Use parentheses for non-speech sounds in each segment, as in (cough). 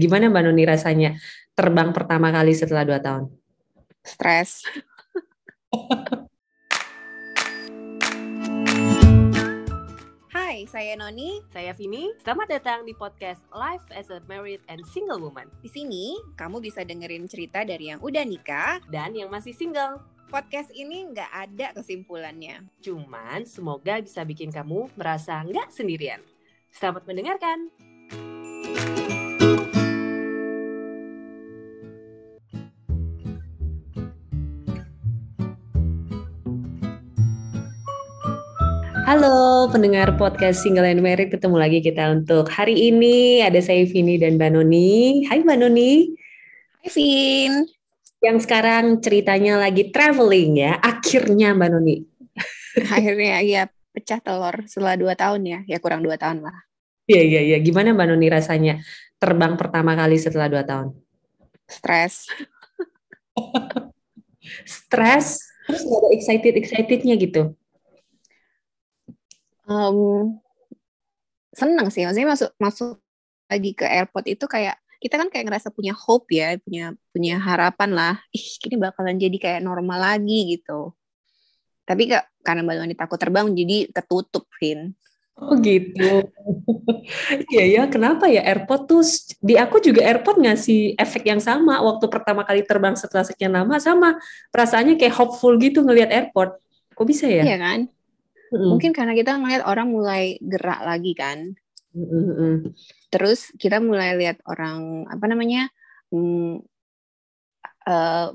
Gimana Mbak Noni rasanya terbang pertama kali setelah dua tahun? Stres. (laughs) Hai, saya Noni. Saya Vini. Selamat datang di podcast Life as a Married and Single Woman. Di sini, kamu bisa dengerin cerita dari yang udah nikah dan yang masih single. Podcast ini nggak ada kesimpulannya. Cuman semoga bisa bikin kamu merasa nggak sendirian. Selamat mendengarkan. Halo pendengar podcast Single and Married, ketemu lagi kita untuk hari ini. Ada saya Vini dan Mbak Noni. Hai Mbak Noni. Hai Vin. Yang sekarang ceritanya lagi traveling ya, akhirnya Mbak Noni. (laughs) Akhirnya ya pecah telur setelah dua tahun ya, ya kurang dua tahun lah. Iya, iya, iya. Gimana Mbak Noni rasanya terbang pertama kali setelah dua tahun? Stres. (laughs) Stres? Terus gak ada excited-excitednya gitu? Um, seneng sih maksudnya masuk masuk lagi ke airport itu kayak kita kan kayak ngerasa punya hope ya punya punya harapan lah ih ini bakalan jadi kayak normal lagi gitu tapi gak, karena mbak Wani takut terbang jadi ketutup Vin Oh gitu. (laughs) Iya ya, kenapa ya airport tuh di aku juga airport ngasih efek yang sama waktu pertama kali terbang setelah sekian lama sama perasaannya kayak hopeful gitu ngelihat airport. Kok bisa ya? Iya kan? Mm-hmm. Mungkin karena kita ngeliat orang mulai gerak lagi kan. Mm-hmm. Terus kita mulai lihat orang apa namanya mm, uh,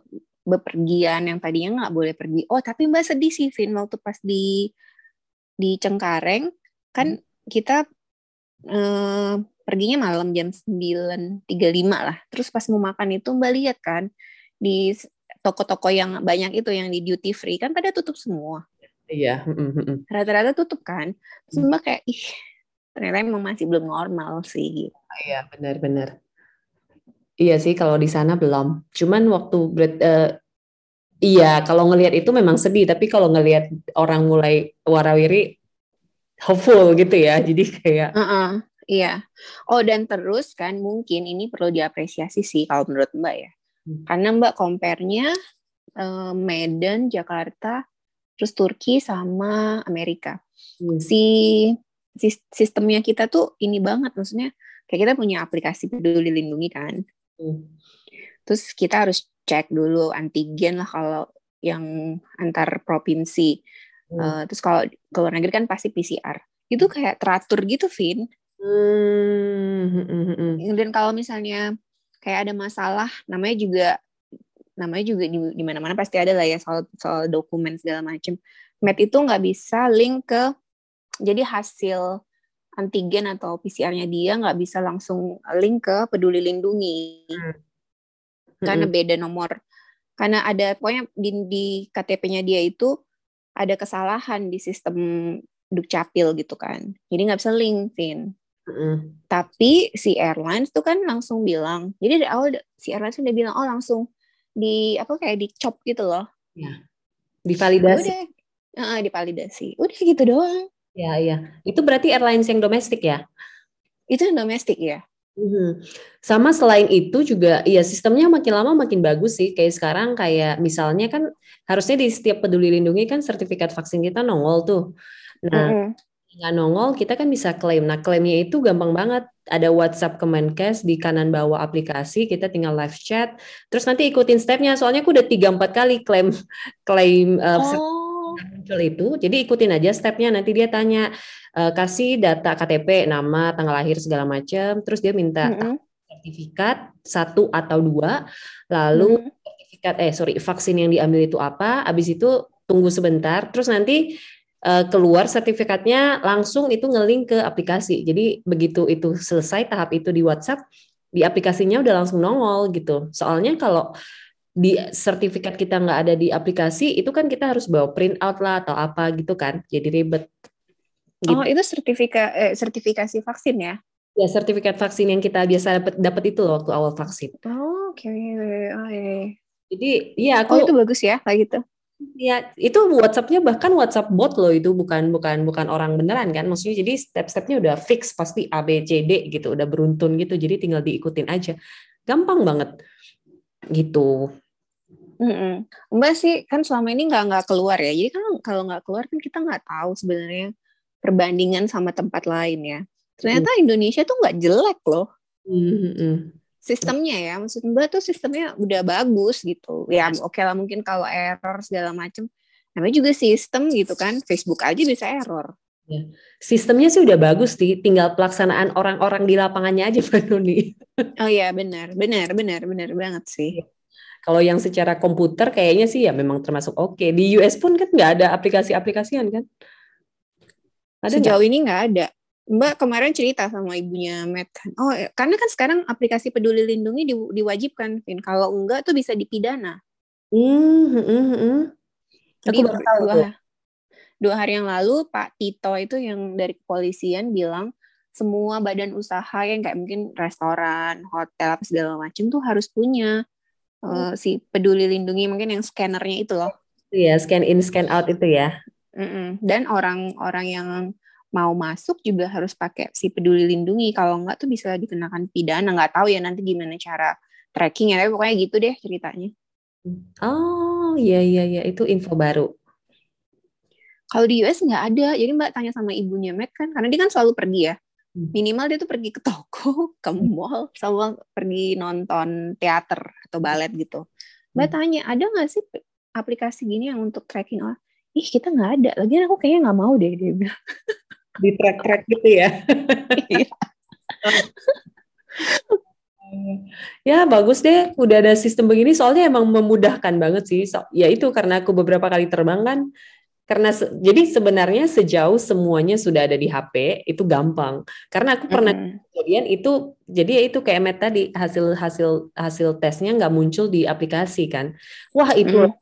bepergian yang tadinya nggak boleh pergi. Oh tapi mbak sedih sih Vin waktu pas di di Cengkareng kan mm. kita uh, perginya malam jam 9.35 lah. Terus pas mau makan itu mbak lihat kan di toko-toko yang banyak itu yang di duty free kan pada tutup semua. Iya. Rata-rata tutup kan. Terus mbak kayak ih ternyata emang masih belum normal sih. Gitu. Iya benar-benar. Iya sih kalau di sana belum. Cuman waktu uh, iya kalau ngelihat itu memang sedih. Tapi kalau ngelihat orang mulai warawiri hopeful gitu ya. Jadi kayak. Uh -uh, iya. Oh dan terus kan mungkin ini perlu diapresiasi sih kalau menurut mbak ya. Hmm. Karena mbak compare-nya uh, Medan, Jakarta, terus Turki sama Amerika. Hmm. Si, si sistemnya kita tuh ini banget maksudnya kayak kita punya aplikasi peduli lindungi kan. Hmm. Terus kita harus cek dulu antigen lah kalau yang antar provinsi. Hmm. Uh, terus kalau ke luar negeri kan pasti PCR. Itu kayak teratur gitu, Vin. Hmm. Dan kalau misalnya kayak ada masalah, namanya juga namanya juga di, di mana-mana pasti ada lah ya soal soal dokumen segala macam. Med itu nggak bisa link ke jadi hasil antigen atau PCR-nya dia nggak bisa langsung link ke Peduli Lindungi hmm. karena beda nomor. Karena ada pokoknya di, di KTP-nya dia itu ada kesalahan di sistem dukcapil gitu kan. Jadi nggak bisa link, Vin. Mm. Tapi si airlines tuh kan langsung bilang, jadi dari awal si airlines udah bilang, oh langsung di apa kayak dicop gitu loh. Ya. Divalidasi. Udah, uh, divalidasi. Udah gitu doang. Ya, ya. Itu berarti airlines yang domestik ya? Itu yang domestik ya. Hmm. Sama selain itu juga, ya sistemnya makin lama makin bagus sih. Kayak sekarang kayak misalnya kan harusnya di setiap peduli lindungi kan sertifikat vaksin kita nongol tuh. Nah, mm -hmm nggak nongol, kita kan bisa klaim. Nah, klaimnya itu gampang banget. Ada WhatsApp Kemenkes di kanan bawah aplikasi, kita tinggal live chat. Terus nanti ikutin stepnya. Soalnya aku udah tiga empat kali klaim klaim uh, oh. muncul itu. Jadi ikutin aja stepnya. Nanti dia tanya uh, kasih data KTP, nama, tanggal lahir segala macam. Terus dia minta mm -hmm. sertifikat satu atau dua. Lalu mm -hmm. sertifikat eh sorry vaksin yang diambil itu apa. Abis itu tunggu sebentar. Terus nanti uh, keluar sertifikatnya langsung itu ngelink ke aplikasi. Jadi begitu itu selesai tahap itu di WhatsApp, di aplikasinya udah langsung nongol gitu. Soalnya kalau di sertifikat kita nggak ada di aplikasi, itu kan kita harus bawa print out lah atau apa gitu kan. Jadi ribet. Gitu. Oh itu sertifika eh, sertifikasi vaksin ya? Ya sertifikat vaksin yang kita biasa dapat dapat itu loh waktu awal vaksin. Oh oke. Okay. Oh, iya, iya. Jadi iya aku. Oh itu bagus ya kayak gitu. Ya, itu WhatsApp-nya bahkan WhatsApp bot loh itu bukan bukan bukan orang beneran kan. Maksudnya jadi step-stepnya udah fix pasti A B C D gitu, udah beruntun gitu. Jadi tinggal diikutin aja. Gampang banget. Gitu. Mm-mm. Mbak sih kan selama ini nggak nggak keluar ya. Jadi kan kalau nggak keluar kan kita nggak tahu sebenarnya perbandingan sama tempat lain ya. Ternyata mm. Indonesia tuh nggak jelek loh. Mm-hmm sistemnya ya maksud mbak tuh sistemnya udah bagus gitu ya oke okay lah mungkin kalau error segala macem namanya juga sistem gitu kan Facebook aja bisa error ya. sistemnya sih udah bagus sih tinggal pelaksanaan orang-orang di lapangannya aja (laughs) Mbak Nuni oh iya benar benar benar benar banget sih iya. kalau yang secara komputer kayaknya sih ya memang termasuk oke okay. di US pun kan nggak ada aplikasi-aplikasian kan ada sejauh gak? ini nggak ada Mbak kemarin cerita sama ibunya Matt kan. Oh, ya, karena kan sekarang aplikasi Peduli Lindungi di, diwajibkan, Vin. Kalau enggak tuh bisa dipidana. Hmm, hmm, hmm. hmm. Jadi Aku tahu dua, dua hari yang lalu Pak Tito itu yang dari kepolisian bilang semua badan usaha yang kayak mungkin restoran, hotel, apa segala macam tuh harus punya uh, si Peduli Lindungi mungkin yang scannernya itu loh. Iya, scan in, scan out itu ya. Mm -mm. Dan orang-orang yang mau masuk juga harus pakai si peduli lindungi. Kalau enggak tuh bisa dikenakan pidana. Nggak tahu ya nanti gimana cara tracking ya tapi pokoknya gitu deh ceritanya. Oh iya iya iya. Itu info baru. Kalau di US nggak ada. Jadi mbak tanya sama ibunya Matt kan karena dia kan selalu pergi ya. Hmm. minimal dia tuh pergi ke toko (laughs) ke hmm. mall sama pergi nonton teater atau balet gitu. Mbak hmm. tanya ada nggak sih aplikasi gini yang untuk tracking orang? Ih kita nggak ada. Lagian aku kayaknya nggak mau deh dia bilang (laughs) di track-track gitu ya. Iya. (laughs) ya bagus deh, udah ada sistem begini. Soalnya emang memudahkan banget sih. So, ya itu karena aku beberapa kali terbang kan. Karena se jadi sebenarnya sejauh semuanya sudah ada di HP itu gampang. Karena aku pernah mm. kemudian itu jadi ya itu kayak Met tadi hasil hasil hasil tesnya nggak muncul di aplikasi kan. Wah itu mm.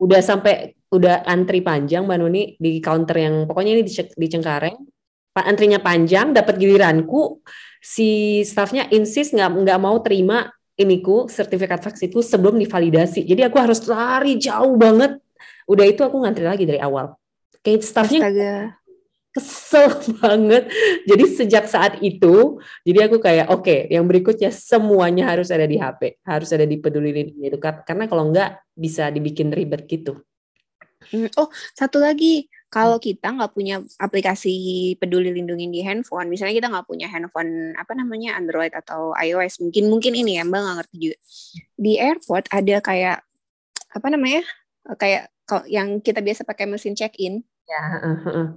udah sampai udah antri panjang Mbak Nuni di counter yang pokoknya ini di, di Cengkareng antrinya panjang, dapat giliranku, si staffnya insist nggak nggak mau terima iniku sertifikat vaksinku sebelum divalidasi. Jadi aku harus lari jauh banget. Udah itu aku ngantri lagi dari awal. Kayak staffnya Astaga. kesel (laughs) banget. Jadi sejak saat itu, jadi aku kayak oke, okay, yang berikutnya semuanya harus ada di HP, harus ada di peduli lindungi itu karena kalau nggak bisa dibikin ribet gitu. Hmm, oh, satu lagi kalau hmm. kita nggak punya aplikasi peduli lindungi di handphone, misalnya kita nggak punya handphone apa namanya Android atau iOS, mungkin mungkin ini ya Mbak nggak ngerti juga. Di airport ada kayak apa namanya kayak yang kita biasa pakai mesin check in. Ya. Uh, uh.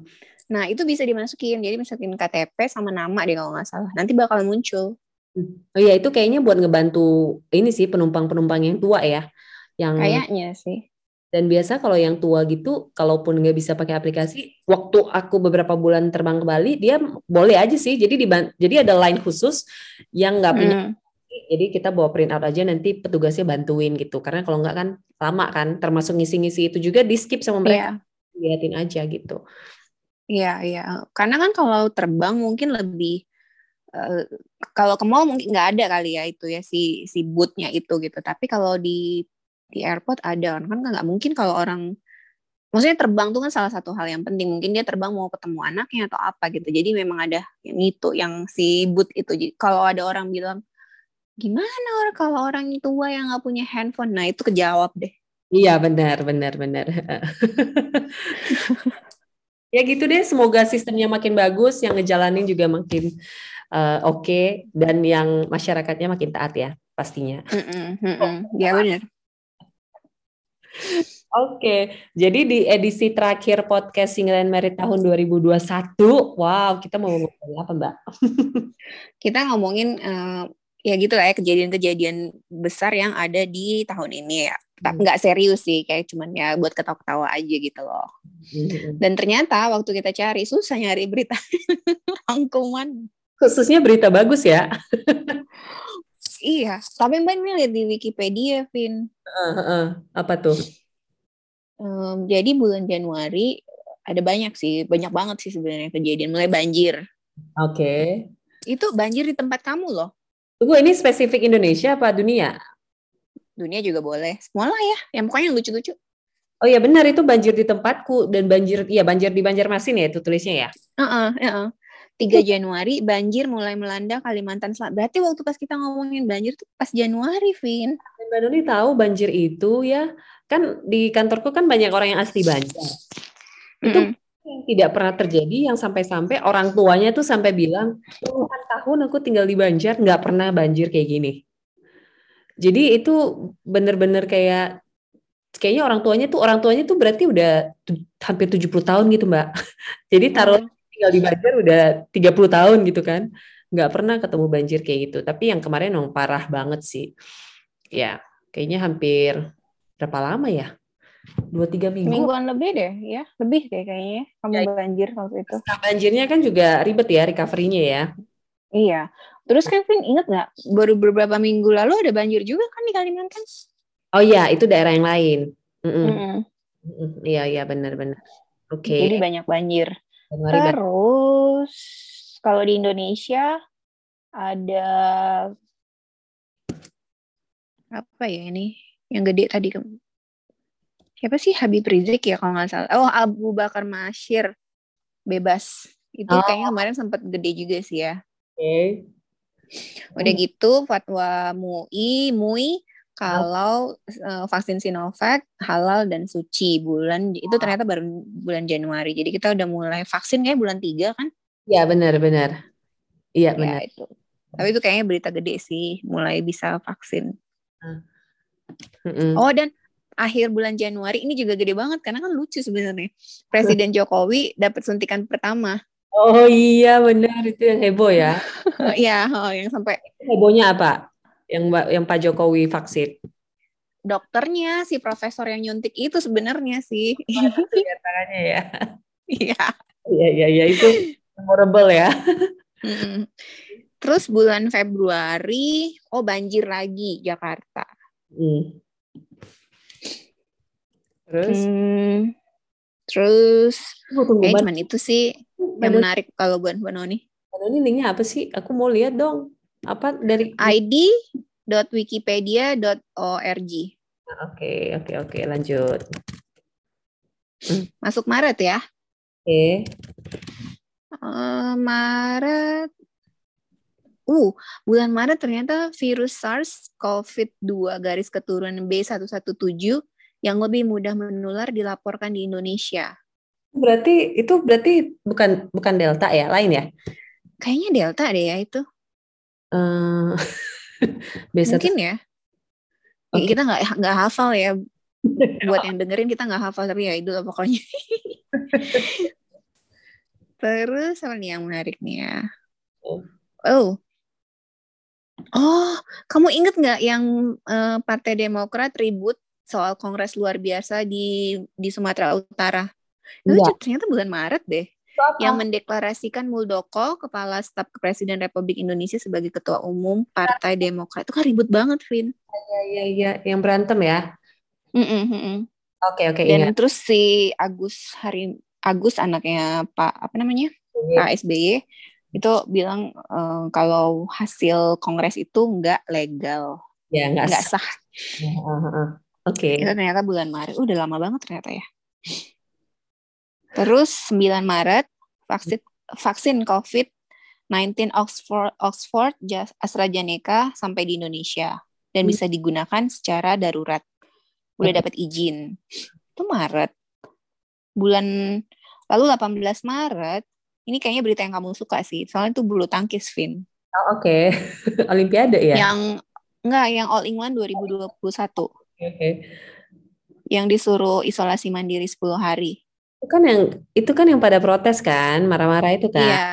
Nah itu bisa dimasukin, jadi masukin KTP sama nama deh kalau nggak salah. Nanti bakal muncul. Oh iya itu kayaknya buat ngebantu ini sih penumpang-penumpang yang tua ya, yang kayaknya sih dan biasa kalau yang tua gitu, kalaupun nggak bisa pakai aplikasi, waktu aku beberapa bulan terbang ke Bali, dia boleh aja sih. Jadi di jadi ada line khusus yang nggak punya. Hmm. Jadi kita bawa print out aja nanti petugasnya bantuin gitu. Karena kalau nggak kan lama kan, termasuk ngisi-ngisi itu juga di skip sama mereka. Yeah. Liatin aja gitu. Iya, iya. Karena kan kalau terbang mungkin lebih uh, kalau ke mall mungkin nggak ada kali ya itu ya si si bootnya itu gitu. Tapi kalau di di airport ada. Kan nggak mungkin kalau orang maksudnya terbang tuh kan salah satu hal yang penting. Mungkin dia terbang mau ketemu anaknya atau apa gitu. Jadi memang ada yang itu yang si boot itu. Jadi, kalau ada orang bilang gimana orang kalau orang tua yang nggak punya handphone? Nah itu kejawab deh. Iya benar benar benar. (laughs) Ya gitu deh semoga sistemnya makin bagus yang ngejalanin juga makin uh, oke okay, dan yang masyarakatnya makin taat ya pastinya. Mm -mm, mm -mm. ya benar Oke, jadi di edisi terakhir podcast Single and Married tahun 2021, wow, kita mau ngomongin apa, Mbak? (laughs) kita ngomongin uh, ya gitu lah ya kejadian-kejadian besar yang ada di tahun ini ya. Tapi hmm. nggak serius sih, kayak cuman ya buat ketawa-ketawa aja gitu loh. Hmm. Dan ternyata waktu kita cari susah nyari berita (laughs) rangkuman. Khususnya berita bagus ya. (laughs) Iya, tapi Mbak ini lihat di Wikipedia, Vin. Uh, uh, apa tuh? Um, jadi bulan Januari ada banyak sih, banyak banget sih sebenarnya kejadian. Mulai banjir. Oke. Okay. Itu banjir di tempat kamu loh. Tunggu, ini spesifik Indonesia apa dunia? Dunia juga boleh. Semua lah ya, yang pokoknya yang lucu-lucu. Oh iya benar itu banjir di tempatku dan banjir iya banjir di Banjarmasin ya itu tulisnya ya. Heeh, uh -uh, uh -uh. 3 Januari banjir mulai melanda Kalimantan Selatan. Berarti waktu pas kita ngomongin banjir tuh pas Januari, Vin. Mbak Nuni tahu banjir itu ya kan di kantorku kan banyak orang yang asli Banjar. Itu mm -hmm. yang tidak pernah terjadi yang sampai-sampai orang tuanya tuh sampai bilang puluhan tahun aku tinggal di Banjar nggak pernah banjir kayak gini. Jadi itu bener-bener kayak kayaknya orang tuanya tuh orang tuanya tuh berarti udah hampir 70 tahun gitu mbak. (laughs) Jadi taruh tinggal di Banjar udah 30 tahun gitu kan. Nggak pernah ketemu banjir kayak gitu. Tapi yang kemarin memang parah banget sih. Ya, kayaknya hampir berapa lama ya? Dua tiga minggu. Mingguan lebih deh, ya lebih deh kayaknya kamu ya, banjir waktu itu. Nah, banjirnya kan juga ribet ya recovery-nya ya. Iya. Terus Kevin inget nggak baru beberapa minggu lalu ada banjir juga kan di Kalimantan? Oh iya, itu daerah yang lain. Mm -mm. Mm -mm. Iya, iya benar-benar. Oke. Okay. Jadi banyak banjir. Januari Terus kalau di Indonesia ada apa ya ini? Yang gede tadi siapa sih? Habib Rizik ya kalau nggak salah. Oh Abu Bakar Masyir. Bebas. Itu oh. kayaknya kemarin sempat gede juga sih ya. Oke. Okay. udah gitu fatwa MUI MUI kalau uh, vaksin Sinovac halal dan suci bulan itu ternyata baru bulan Januari. Jadi kita udah mulai vaksin kayak bulan 3 kan? Iya benar benar. Iya ya, benar. itu. Tapi itu kayaknya berita gede sih mulai bisa vaksin. Mm-hmm. Oh dan akhir bulan Januari ini juga gede banget karena kan lucu sebenarnya. Presiden Jokowi dapat suntikan pertama. Oh iya benar itu yang heboh ya. (laughs) Iya, oh, yang sampai hebohnya apa? Yang yang Pak Jokowi vaksin? Dokternya si profesor yang nyuntik itu sebenarnya sih. (laughs) Tangannya ya. Iya. Iya iya iya itu memorable ya. Terus bulan Februari, oh banjir lagi Jakarta. Hmm. Terus? Hmm, terus, kayak cuman itu sih yang menarik kalau buat Mbak Noni. Mbak Noni linknya apa sih? Aku mau lihat dong apa dari id.wikipedia.org. Oke, oke, oke, lanjut. Masuk Maret ya. Oke. Okay. Uh, Maret. Uh, bulan Maret ternyata virus SARS COVID-2 garis keturunan B117 yang lebih mudah menular dilaporkan di Indonesia. Berarti itu berarti bukan bukan delta ya, lain ya? Kayaknya delta deh ya itu. (laughs) Uh, Mungkin ya. Okay. Kita nggak nggak hafal ya. (laughs) Buat yang dengerin kita nggak hafal tapi ya itu lah pokoknya. (laughs) Terus apa nih yang menarik nih ya? Oh. Oh, oh kamu inget nggak yang uh, Partai Demokrat ribut soal Kongres luar biasa di di Sumatera Utara? Itu ya. ternyata bulan Maret deh. Apa? yang mendeklarasikan Muldoko, Kepala Staf Presiden Republik Indonesia sebagai Ketua Umum Partai Demokrat. Itu kan ribut banget, Vin. Iya, iya, iya. Yang berantem ya? Oke, oke. Dan iya. terus si Agus Hari Agus anaknya Pak apa namanya? Iya. Pak SBY itu bilang um, kalau hasil kongres itu nggak legal. Ya, nggak sah. sah. Ya, uh, uh. Oke. Okay. Itu ternyata bulan Maret. Udah lama banget ternyata ya. Terus 9 Maret vaksin vaksin COVID-19 Oxford Oxford AstraZeneca sampai di Indonesia dan hmm. bisa digunakan secara darurat. Udah dapat izin. Itu Maret. Bulan lalu 18 Maret ini kayaknya berita yang kamu suka sih. Soalnya itu bulu tangkis, Vin. Oh, Oke. Okay. (laughs) Olimpiade ya? Yang enggak, yang All England 2021. Oke. Okay. Yang disuruh isolasi mandiri 10 hari. Itu kan yang itu kan yang pada protes kan, marah-marah itu kan. Iya.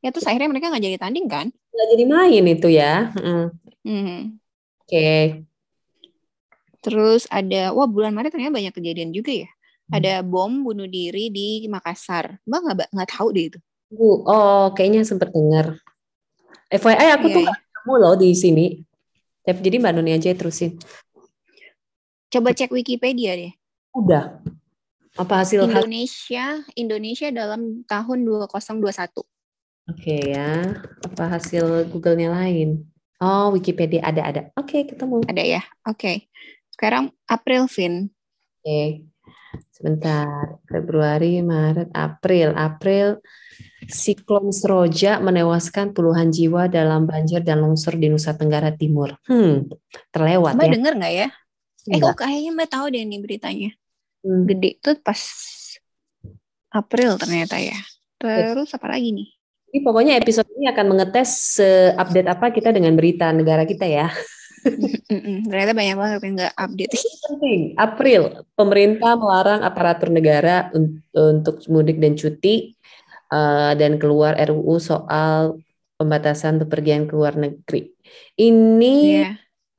Ya terus akhirnya mereka nggak jadi tanding kan? Nggak jadi main itu ya. Mm. Hmm. Oke. Okay. Terus ada, wah bulan Maret ternyata banyak kejadian juga ya. Hmm. Ada bom bunuh diri di Makassar. Mbak nggak nggak tahu deh itu. Bu, oh kayaknya sempet dengar. FYI aku yeah, tuh yeah. ketemu loh di sini. Jadi Mbak Nuni aja terusin. Coba cek Wikipedia deh. Udah. Apa hasil Indonesia Indonesia dalam tahun 2021. Oke okay, ya. Apa hasil Google-nya lain? Oh, Wikipedia ada ada. Oke, okay, ketemu. Ada ya. Oke. Okay. Sekarang April Vin. Oke. Okay. Sebentar, Februari, Maret, April. April, siklon Seroja menewaskan puluhan jiwa dalam banjir dan longsor di Nusa Tenggara Timur. Hmm, terlewat Mbak ya. denger nggak ya? Eh Enggak. kok kayaknya Mbak tahu deh nih beritanya. Hmm. Gede tuh pas April ternyata ya. Terus apa lagi nih? Jadi pokoknya episode ini akan mengetes se-update apa kita dengan berita negara kita ya. Ternyata banyak banget yang nggak update. Penting, April, pemerintah melarang aparatur negara un- untuk mudik dan cuti eh, dan keluar RUU soal pembatasan bepergian ke luar negeri. Ini Iya.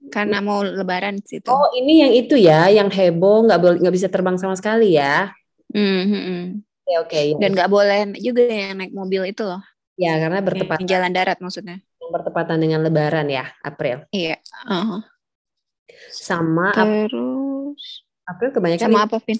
Karena mau lebaran situ. oh ini yang itu ya, yang heboh nggak boleh nggak bisa terbang sama sekali ya. Mm, mm, mm. Oke oke ya. Dan nggak boleh juga yang naik mobil itu loh. Ya karena Yang bertepatan jalan darat maksudnya. bertepatan dengan Lebaran ya, April. Iya. uh-huh. Sama Ap- Terus April kebanyakan sama apa, Vin?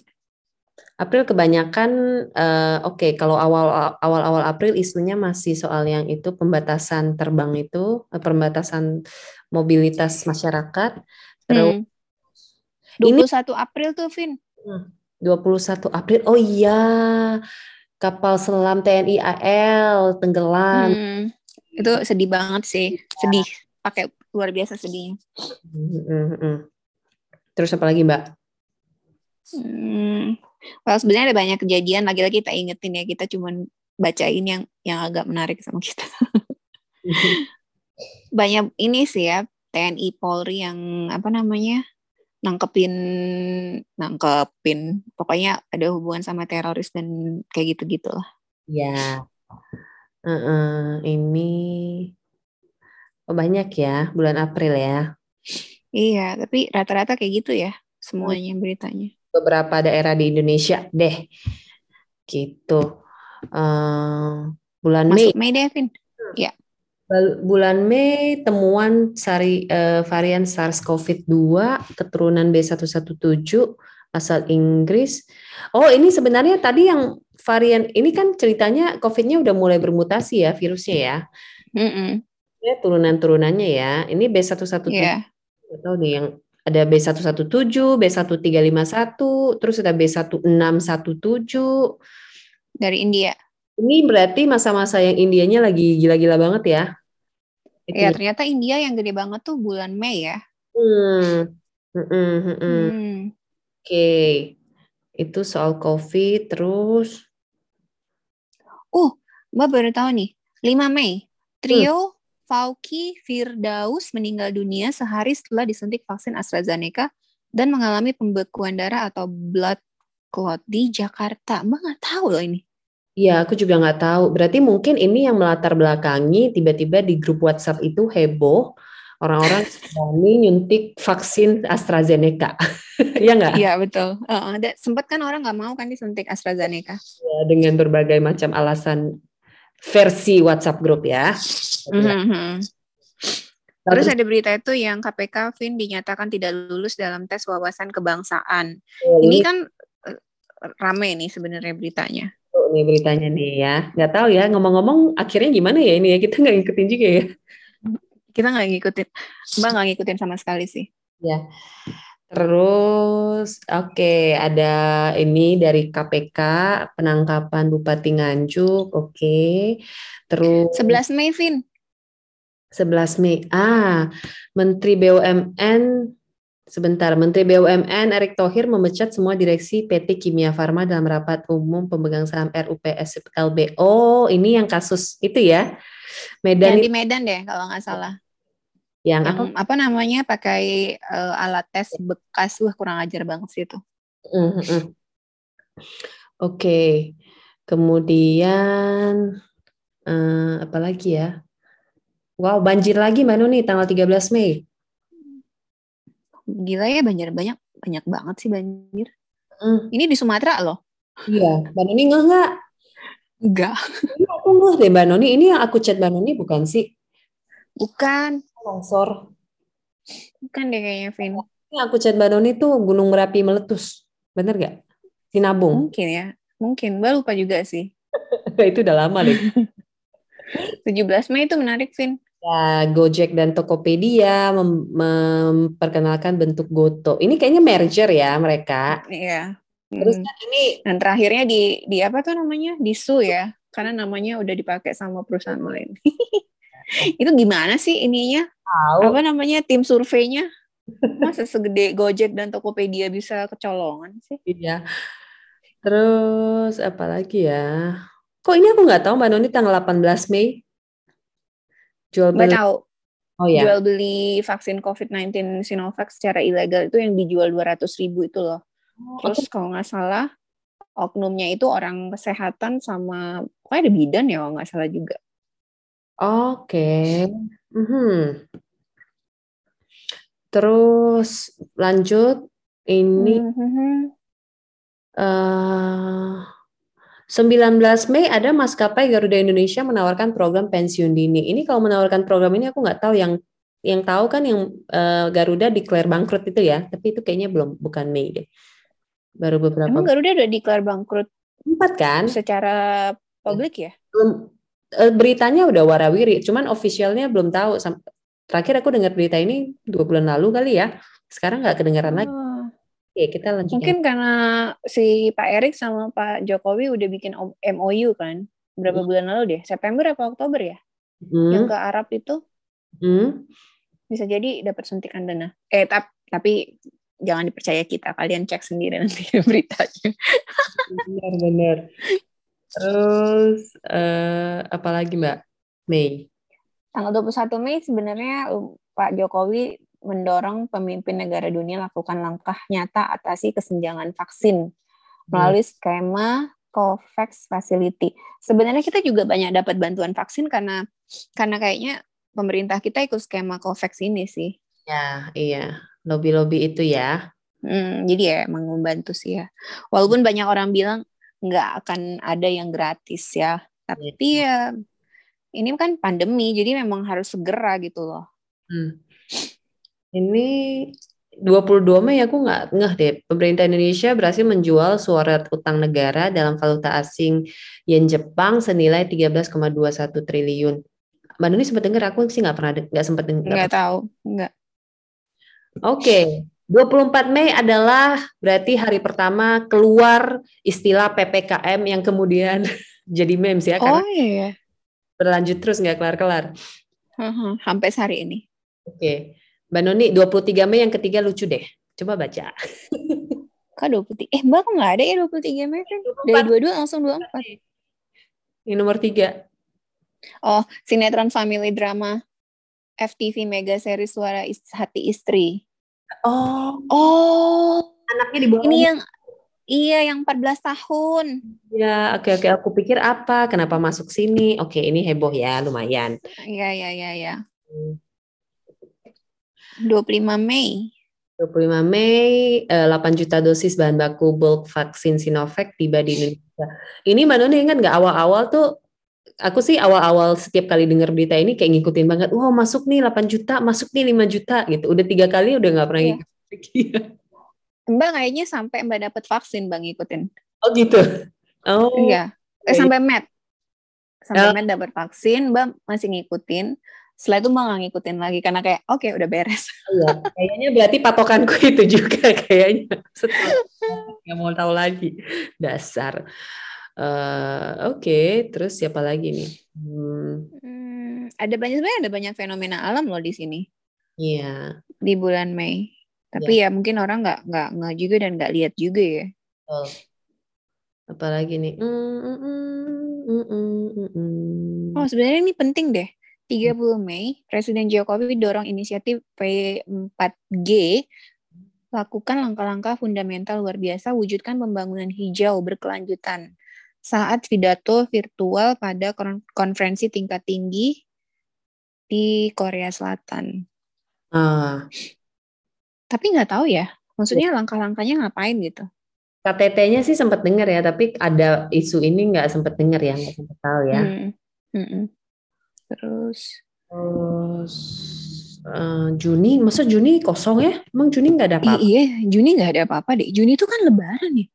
April kebanyakan eh, oke kalau awal awal awal April isunya masih soal yang itu pembatasan terbang itu eh, pembatasan mobilitas masyarakat terus Hmm. Ini- 21 April tuh, Vin. 21 April oh iya kapal selam TNI AL tenggelam Hmm. Itu sedih banget sih. Sedih. Pakai luar biasa sedihnya. Mm, mm, mm. terus apa lagi Mbak Hmm. Well, sebenarnya ada banyak kejadian. Lagi-lagi kita ingetin ya. Kita cuman bacain yang yang agak menarik sama kita. Banyak ini sih ya. TNI Polri yang apa namanya nangkepin nangkepin. Pokoknya ada hubungan sama teroris dan kayak gitu gitu lah. Ya Heeh, ini oh, banyak ya bulan April ya. Iya tapi rata-rata kayak gitu ya semuanya beritanya. Beberapa daerah di Indonesia deh gitu. Eh, bulan Mei. Masuk Mei Devin bal- bulan Mei temuan sari eh, varian SARS-CoV-2 keturunan B117 asal Inggris. Oh ini sebenarnya tadi yang varian ini kan ceritanya COVID-nya udah mulai bermutasi ya virusnya ya? Mm-mm. ya turunan-turunannya ya. Ini B117 Iya. Nggak tahu nih yang ada B117, B1351, terus ada B1617 dari India Ini berarti masa-masa yang Indianya lagi gila-gila banget ya. Itu ya ya. ternyata India yang gede banget tuh bulan Mei ya Hmm. Mm-mm, mm-mm. Hmm. Oke. Itu soal COVID terus Uh, Mbak baru tahu nih, 5 Mei, trio Fauki Firdaus meninggal dunia sehari setelah disuntik vaksin AstraZeneca dan mengalami pembekuan darah atau blood clot di Jakarta. Mbak nggak tahu loh ini. Iya, aku juga nggak tahu. Berarti mungkin ini yang melatar belakangi tiba-tiba di grup WhatsApp itu heboh orang-orang (laughs) berani nyuntik vaksin AstraZeneca. (laughs) Iya nggak? Iya betul. Uh, ada sempat kan orang nggak mau kan disuntik AstraZeneca. Ya, dengan berbagai macam alasan versi WhatsApp grup ya. Mhm. Nah, Terus ada berita itu yang KPK Vin dinyatakan tidak lulus dalam tes wawasan kebangsaan. Oh, Ini ini kan eh, rame nih sebenarnya beritanya. Nih beritanya nih ya. Nggak tahu ya, ngomong-ngomong akhirnya gimana ya ini ya, kita nggak ngikutin juga ya. Kita nggak ngikutin, Mbak nggak ngikutin sama sekali sih. Ya. Terus, oke, ada ini dari KPK, penangkapan Bupati Nganjuk, oke. Terus 11 Mei, Vin. 11 Mei. Ah, Menteri BUMN sebentar, Menteri BUMN Erick Thohir memecat semua direksi PT Kimia Farma dalam rapat umum pemegang saham RUPS LB. Oh, ini yang kasus itu ya. Medan Yang di Medan deh kalau nggak salah. yang Yang apa? apa namanya pakai eh, alat tes bekas, wah kurang ajar banget sih itu. Mm, mm, mm. Oke. Kemudian eh, apa lagi ya? Wow, banjir lagi Mbak Nuni tanggal 13 Mei. Gila ya banjir banyak banyak banget sih banjir. Mm, Ini di Sumatera loh. iya, Mbak Nuni ngeh nggak? Enggak. Ini aku ngeh deh Mbak Nuni. Ini yang aku chat Mbak Nuni bukan sih? Bukan. Longsor. Bukan deh kayaknya, Vin. Ini aku chat Mbak Nuni tuh Gunung Merapi meletus. Bener gak? Sinabung. Mungkin ya. Mungkin. Mbak lupa juga sih. (laughs) itu udah lama deh. (laughs) 17 Mei itu menarik, Vin. Ya, Gojek dan Tokopedia mem- memperkenalkan bentuk Goto. Ini kayaknya merger ya mereka. Iya. Terus hmm. ini dan terakhirnya di di apa tuh namanya di su ya karena namanya udah dipakai sama perusahaan lain. (laughs) itu gimana sih ininya? Tahu. Apa namanya tim surveinya? Masa segede Gojek dan Tokopedia bisa kecolongan sih? Iya. Terus apa lagi ya? Kok ini aku nggak tahu Mbak Noni tanggal 18 Mei? Jual beli. Nggak tahu. Oh ya. Jual beli vaksin COVID-19 Sinovac secara ilegal itu yang dijual 200 ribu itu loh. Oh, Terus okay. kalau nggak salah oknumnya itu orang kesehatan sama pokoknya ada bidan ya kalau nggak salah juga. Oke. Okay. Mm -hmm. Terus lanjut ini mm -hmm. uh, 19 Mei ada maskapai Garuda Indonesia menawarkan program pensiun dini. Ini kalau menawarkan program ini aku nggak tahu yang yang tahu kan yang uh, Garuda declare bangkrut itu ya, tapi itu kayaknya belum bukan Mei deh. Baru beberapa. Emang Garuda udah declare bangkrut? Empat kan? Secara publik ya? Belum. Uh, beritanya udah warawiri, cuman officialnya belum tahu. Terakhir aku dengar berita ini dua bulan lalu kali ya. Sekarang nggak kedengaran lagi. Oke, kita lanjut. Mungkin karena si Pak Erik sama Pak Jokowi udah bikin MOU kan, berapa hmm. bulan lalu deh, September apa Oktober ya, hmm. yang ke Arab itu, hmm. bisa jadi dapat suntikan dana. Eh, tap, tapi jangan dipercaya kita, kalian cek sendiri nanti (laughs) beritanya. Benar-benar. Terus uh, apa lagi Mbak Mei? Tanggal 21 Mei sebenarnya Pak Jokowi mendorong pemimpin negara dunia lakukan langkah nyata atasi kesenjangan vaksin melalui skema COVAX Facility. Sebenarnya kita juga banyak dapat bantuan vaksin karena karena kayaknya pemerintah kita ikut skema COVAX ini sih. Ya, iya. Lobby-lobby itu ya. Hmm, jadi ya emang membantu sih ya. Walaupun banyak orang bilang nggak akan ada yang gratis ya. Tapi iya. ya ini kan pandemi, jadi memang harus segera gitu loh. Hmm. Ini 22 Mei aku nggak ngeh deh. Pemerintah Indonesia berhasil menjual surat utang negara dalam valuta asing yen Jepang senilai 13,21 triliun. Mbak Nuni sempat dengar aku sih nggak pernah nggak sempat dengar. Nggak tahu, nggak. Oke, okay. 24 Mei adalah berarti hari pertama keluar istilah PPKM yang kemudian (laughs) jadi memes ya. Oh iya. Berlanjut terus nggak kelar-kelar. Uh -huh, sampai hari ini. Oke. Okay. Mbak Noni 23 Mei yang ketiga lucu deh. Coba baca. (laughs) Kak 23? Eh Mbak kok nggak ada ya 23 Mei kan? Dari 22 langsung 24. Ini nomor 3. Oh, sinetron family drama FTV mega series Suara Hati Istri. Oh. Oh. Anaknya di bawah. Ini yang Iya, yang 14 tahun. Ya, oke oke. Aku pikir apa? Kenapa masuk sini? Oke, ini heboh ya, lumayan. Iya, iya, iya, iya. Hmm. 25 Mei. 25 Mei, 8 eh, juta dosis bahan baku bulk vaksin Sinovac tiba di Indonesia. Ini Mbak Noni ingat nggak awal-awal tuh, aku sih awal-awal setiap kali dengar berita ini kayak ngikutin banget, wow masuk nih 8 juta, masuk nih 5 juta gitu. Udah tiga kali udah nggak pernah yeah. ngikutin. (laughs) Mbak kayaknya sampai Mbak dapat vaksin Mbak ngikutin. Oh gitu? Oh. Iya. Eh, sampai Med. Sampai oh. Med dapat vaksin, Mbak masih ngikutin setelah itu malah ngikutin lagi karena kayak oke okay, udah beres. (laughs) Iya, kayaknya berarti patokanku (laughs) itu juga kayaknya. (laughs) Nggak mau tahu lagi dasar. Uh, oke, okay. terus siapa lagi nih? Hmm. Hmm, ada banyak sebenarnya ada banyak fenomena alam loh di sini. Iya. Yeah. Di bulan Mei. Tapi yeah. ya mungkin orang nggak nggak nggak juga dan nggak lihat juga ya. Oh. Apalagi nih? Mm, mm, mm, mm, mm, mm. Oh sebenarnya ini penting deh 30 Mei, Presiden Jokowi dorong inisiatif P4G lakukan langkah-langkah fundamental luar biasa wujudkan pembangunan hijau berkelanjutan saat pidato virtual pada konferensi tingkat tinggi di Korea Selatan. Uh. Tapi nggak tahu ya, maksudnya langkah-langkahnya ngapain gitu? KTT-nya sih sempat dengar ya, tapi ada isu ini nggak sempat dengar ya, nggak sempat tahu ya. Hmm. Hmm -mm. Terus terus uh, Juni, masa Juni kosong ya? Emang Juni nggak ada apa-apa? iya, Juni nggak ada apa-apa deh. Juni itu kan Lebaran ya.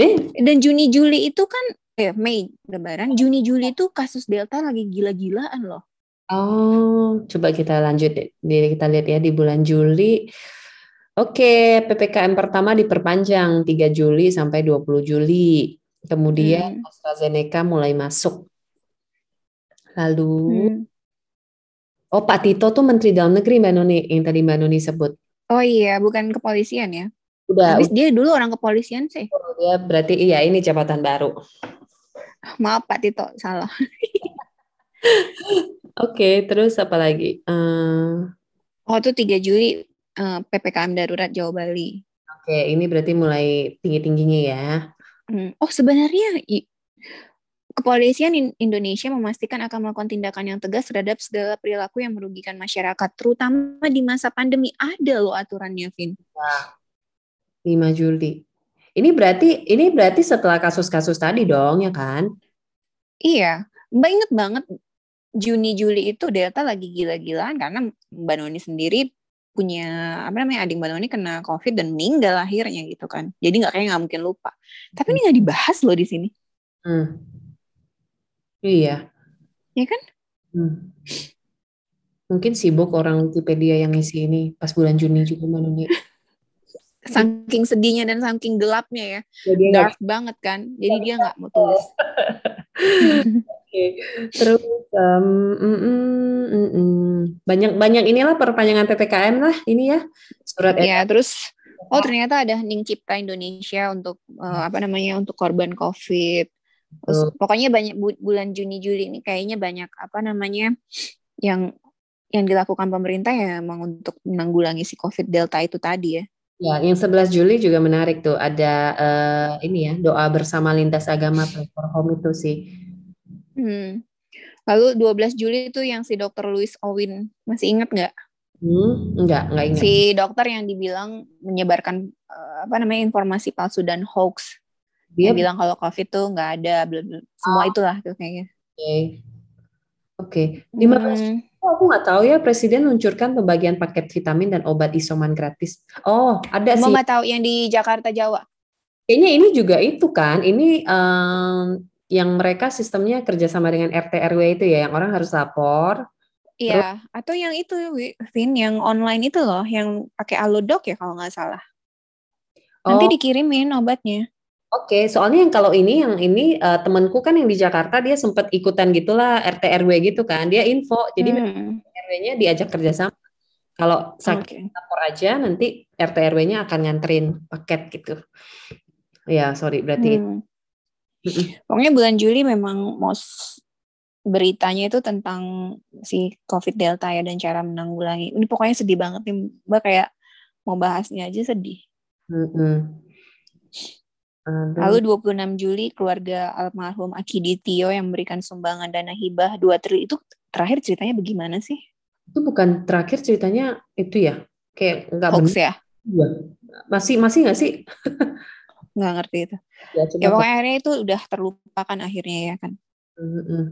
Eh, dan Juni Juli itu kan eh Mei Lebaran, Juni Juli itu kasus Delta lagi gila-gilaan loh. Oh, coba kita lanjut deh. Kita lihat ya di bulan Juli. Oke, PPKM pertama diperpanjang 3 Juli sampai 20 Juli. Kemudian hmm. AstraZeneca mulai masuk. Lalu hmm. Oh, Pak Tito tuh Menteri Dalam Negeri Mbak Noni yang tadi Mbak Noni sebut. Oh iya, bukan kepolisian ya? Udah. Habis dia dulu orang kepolisian sih. Oh, dia berarti iya ini jabatan baru. Maaf Pak Tito, salah. (laughs) Oke, terus apa lagi? Uh... Oh, itu 3 Juli uh, eh, PPKM darurat Jawa Bali. Oke, ini berarti mulai tinggi-tingginya ya. Hmm. Oh, sebenarnya Kepolisian Indonesia memastikan akan melakukan tindakan yang tegas terhadap segala perilaku yang merugikan masyarakat, terutama di masa pandemi. Ada loh aturannya, Vin. 5 Juli. Ini berarti ini berarti setelah kasus-kasus tadi dong, ya kan? Iya, Mbak inget banget Juni Juli itu Delta lagi gila-gilaan karena Mbak Noni sendiri punya apa namanya adik Mbak Noni kena COVID dan meninggal akhirnya gitu kan. Jadi nggak kayak nggak mungkin lupa. Tapi ini nggak dibahas loh di sini. Hmm. Iya. Iya kan? Hmm. Mungkin sibuk orang Wikipedia yang isi ini pas bulan Juni juga Noni. (laughs) saking sedihnya dan saking gelapnya ya, Jadi dark gak... banget kan. Jadi dia nggak mau tulis. (laughs) okay. Terus um, mm, mm, mm, mm. banyak banyak inilah perpanjangan ppkm lah ini ya surat. Ya terus oh ternyata ada Hening Cipta Indonesia untuk uh, apa namanya untuk korban COVID. Terus, uh. pokoknya banyak bulan Juni Juli ini kayaknya banyak apa namanya yang yang dilakukan pemerintah ya emang untuk menanggulangi si COVID Delta itu tadi ya. Ya, yang 11 Juli juga menarik tuh. Ada uh, ini ya, doa bersama lintas agama for home itu sih. Hmm. Lalu 12 Juli itu yang si dokter Louis Owen, masih ingat nggak? Hmm, enggak, enggak ingat. Si dokter yang dibilang menyebarkan uh, apa namanya informasi palsu dan hoax. Dia bilang kalau COVID tuh nggak ada, bla, semua oh. itulah tuh kayaknya. Oke. Oke. Okay. 15 hmm. Oh, aku nggak tahu ya Presiden luncurkan pembagian paket vitamin dan obat isoman gratis. Oh, ada Mau sih. nggak tahu yang di Jakarta Jawa? Kayaknya ini juga itu kan. Ini um, yang mereka sistemnya kerjasama dengan RT RW itu ya, yang orang harus lapor. Iya, terus, atau yang itu, Vin, yang online itu loh, yang pakai Alodoc ya kalau nggak salah. Nanti oh. dikirimin obatnya. Oke, okay, soalnya yang kalau ini yang ini uh, temanku kan yang di Jakarta dia sempat ikutan gitulah RT RW gitu kan. Dia info. Jadi hmm. RW-nya diajak kerjasama. Kalau sakit okay. lapor aja nanti RT RW-nya akan nganterin paket gitu. Ya, sorry berarti hmm. Pokoknya bulan Juli memang most beritanya itu tentang si COVID Delta ya dan cara menanggulangi. Ini pokoknya sedih banget nih, Mbak kayak mau bahasnya aja sedih. -hmm. Lalu 26 Juli keluarga almarhum Akidi Tio yang memberikan sumbangan dana hibah 2 triliun itu terakhir ceritanya bagaimana sih? Itu bukan terakhir ceritanya itu ya? Kayak enggak Hoax ya? Iya. Masih masih nggak sih? (laughs) nggak ngerti itu. Ya, ya pokoknya akhirnya itu udah terlupakan akhirnya ya kan. Mm -hmm.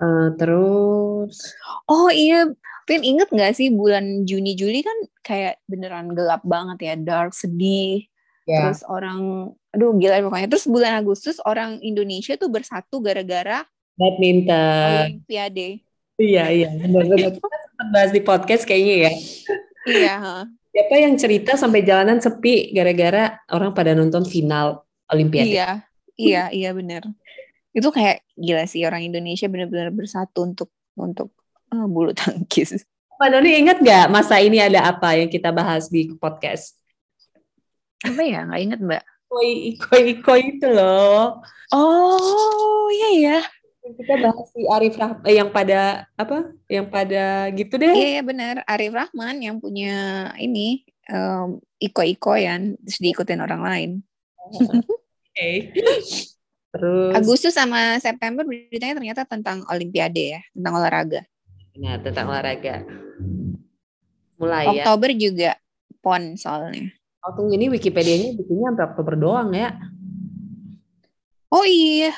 uh, terus Oh iya, Pin inget nggak sih bulan Juni Juli kan kayak beneran gelap banget ya, dark, sedih Yeah. Terus orang, aduh gila pokoknya. Terus bulan Agustus orang Indonesia tuh bersatu gara-gara badminton. Olimpiade. Iya iya, benar-benar kita sempat bahas di podcast kayaknya ya. Iya. Siapa yang cerita sampai jalanan sepi gara-gara orang pada nonton final Olimpiade? Iya, iya, iya benar. Itu kayak gila sih orang Indonesia benar-benar bersatu untuk untuk uh, bulu tangkis. Mbak Doni ingat nggak masa ini ada apa yang kita bahas di podcast? Apa ya? Nggak inget mbak. Koi koi koi itu loh. Oh iya ya kita bahas si Arif Rahman eh, yang pada apa? Yang pada gitu deh. Iya, iya benar. Arif Rahman yang punya ini um, iko iko ya terus diikutin orang lain. (laughs) Oke. Okay. terus? Agustus sama September beritanya ternyata tentang Olimpiade ya tentang olahraga. Nah tentang olahraga. Mulai Oktober ya. Oktober juga pon soalnya Oh, tunggu ini Wikipedia-nya bikinnya sampai Oktober doang ya. Oh iya.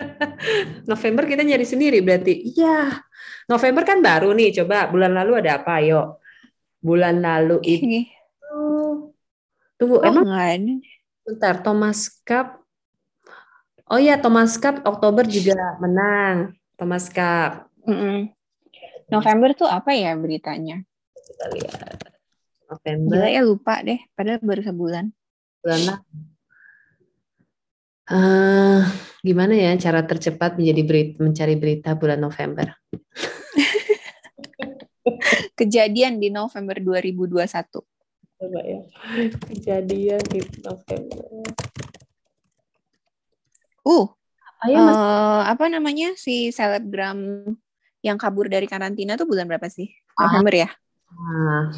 (laughs) November kita nyari sendiri berarti. Iya. November kan baru nih. Coba bulan lalu ada apa? Yuk. Bulan lalu itu. Tunggu, oh, emang ada. Bentar, Thomas Cup. Oh iya, Thomas Cup Oktober juga menang. Thomas Cup. Mm -mm. November tuh apa ya beritanya? Kita lihat. November. Gila ya lupa deh, padahal baru sebulan. Bulan lalu. Eh, gimana ya cara tercepat menjadi berita, mencari berita bulan November? (laughs) Kejadian di November 2021. Coba ya. Kejadian di November. Uh, Apa ya, Mas? eh, apa namanya si selebgram yang kabur dari karantina tuh bulan berapa sih? Ah. November ya? Ah,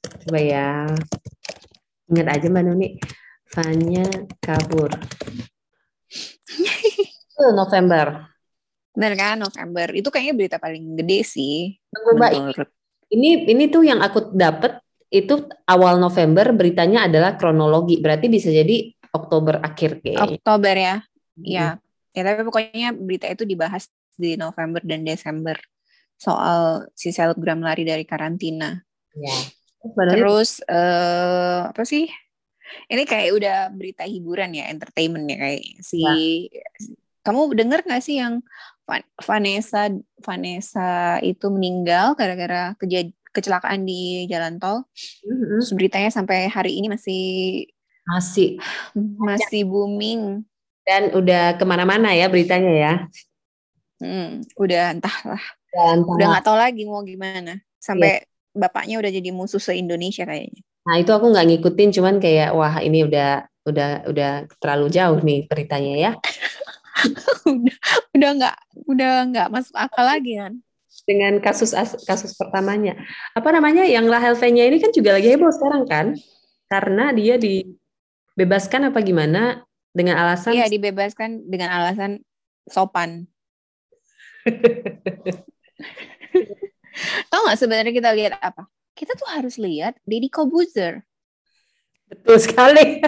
coba ya. Ingat aja Mbak Nuni. Fanya kabur. November. Bener kan November. Itu kayaknya berita paling gede sih. Tunggu Mbak, ini ini tuh yang aku dapet itu awal November beritanya adalah kronologi. Berarti bisa jadi Oktober akhir kayaknya. Oktober ya. Hmm. Ya. Ya tapi pokoknya berita itu dibahas di November dan Desember. Soal si selebgram lari dari karantina. Ya. Terus eh apa sih? Ini kayak udah berita hiburan ya, entertainment ya kayak si kamu denger nggak sih yang Van- Vanessa Vanessa itu meninggal gara-gara kecelakaan di jalan tol. Mhm. Terus beritanya sampai hari ini masih masih masih booming. dan udah ke mana-mana ya beritanya ya. Hmm, udah entahlah, Dan udah nggak tahu lagi mau gimana. Sampai bapaknya udah jadi musuh se Indonesia kayaknya. Nah itu aku nggak ngikutin, cuman kayak wah ini udah udah udah terlalu jauh nih beritanya ya. (laughs) udah udah nggak udah nggak masuk akal lagi kan. Dengan kasus as- kasus pertamanya, apa namanya yang Rahel V-nya ini kan juga lagi heboh sekarang kan, karena dia dibebaskan apa gimana dengan alasan Iya dibebaskan dengan alasan sopan. (laughs) Tahu nggak sebenarnya kita lihat apa? Kita tuh harus lihat Deddy Kobuzer. betul sekali.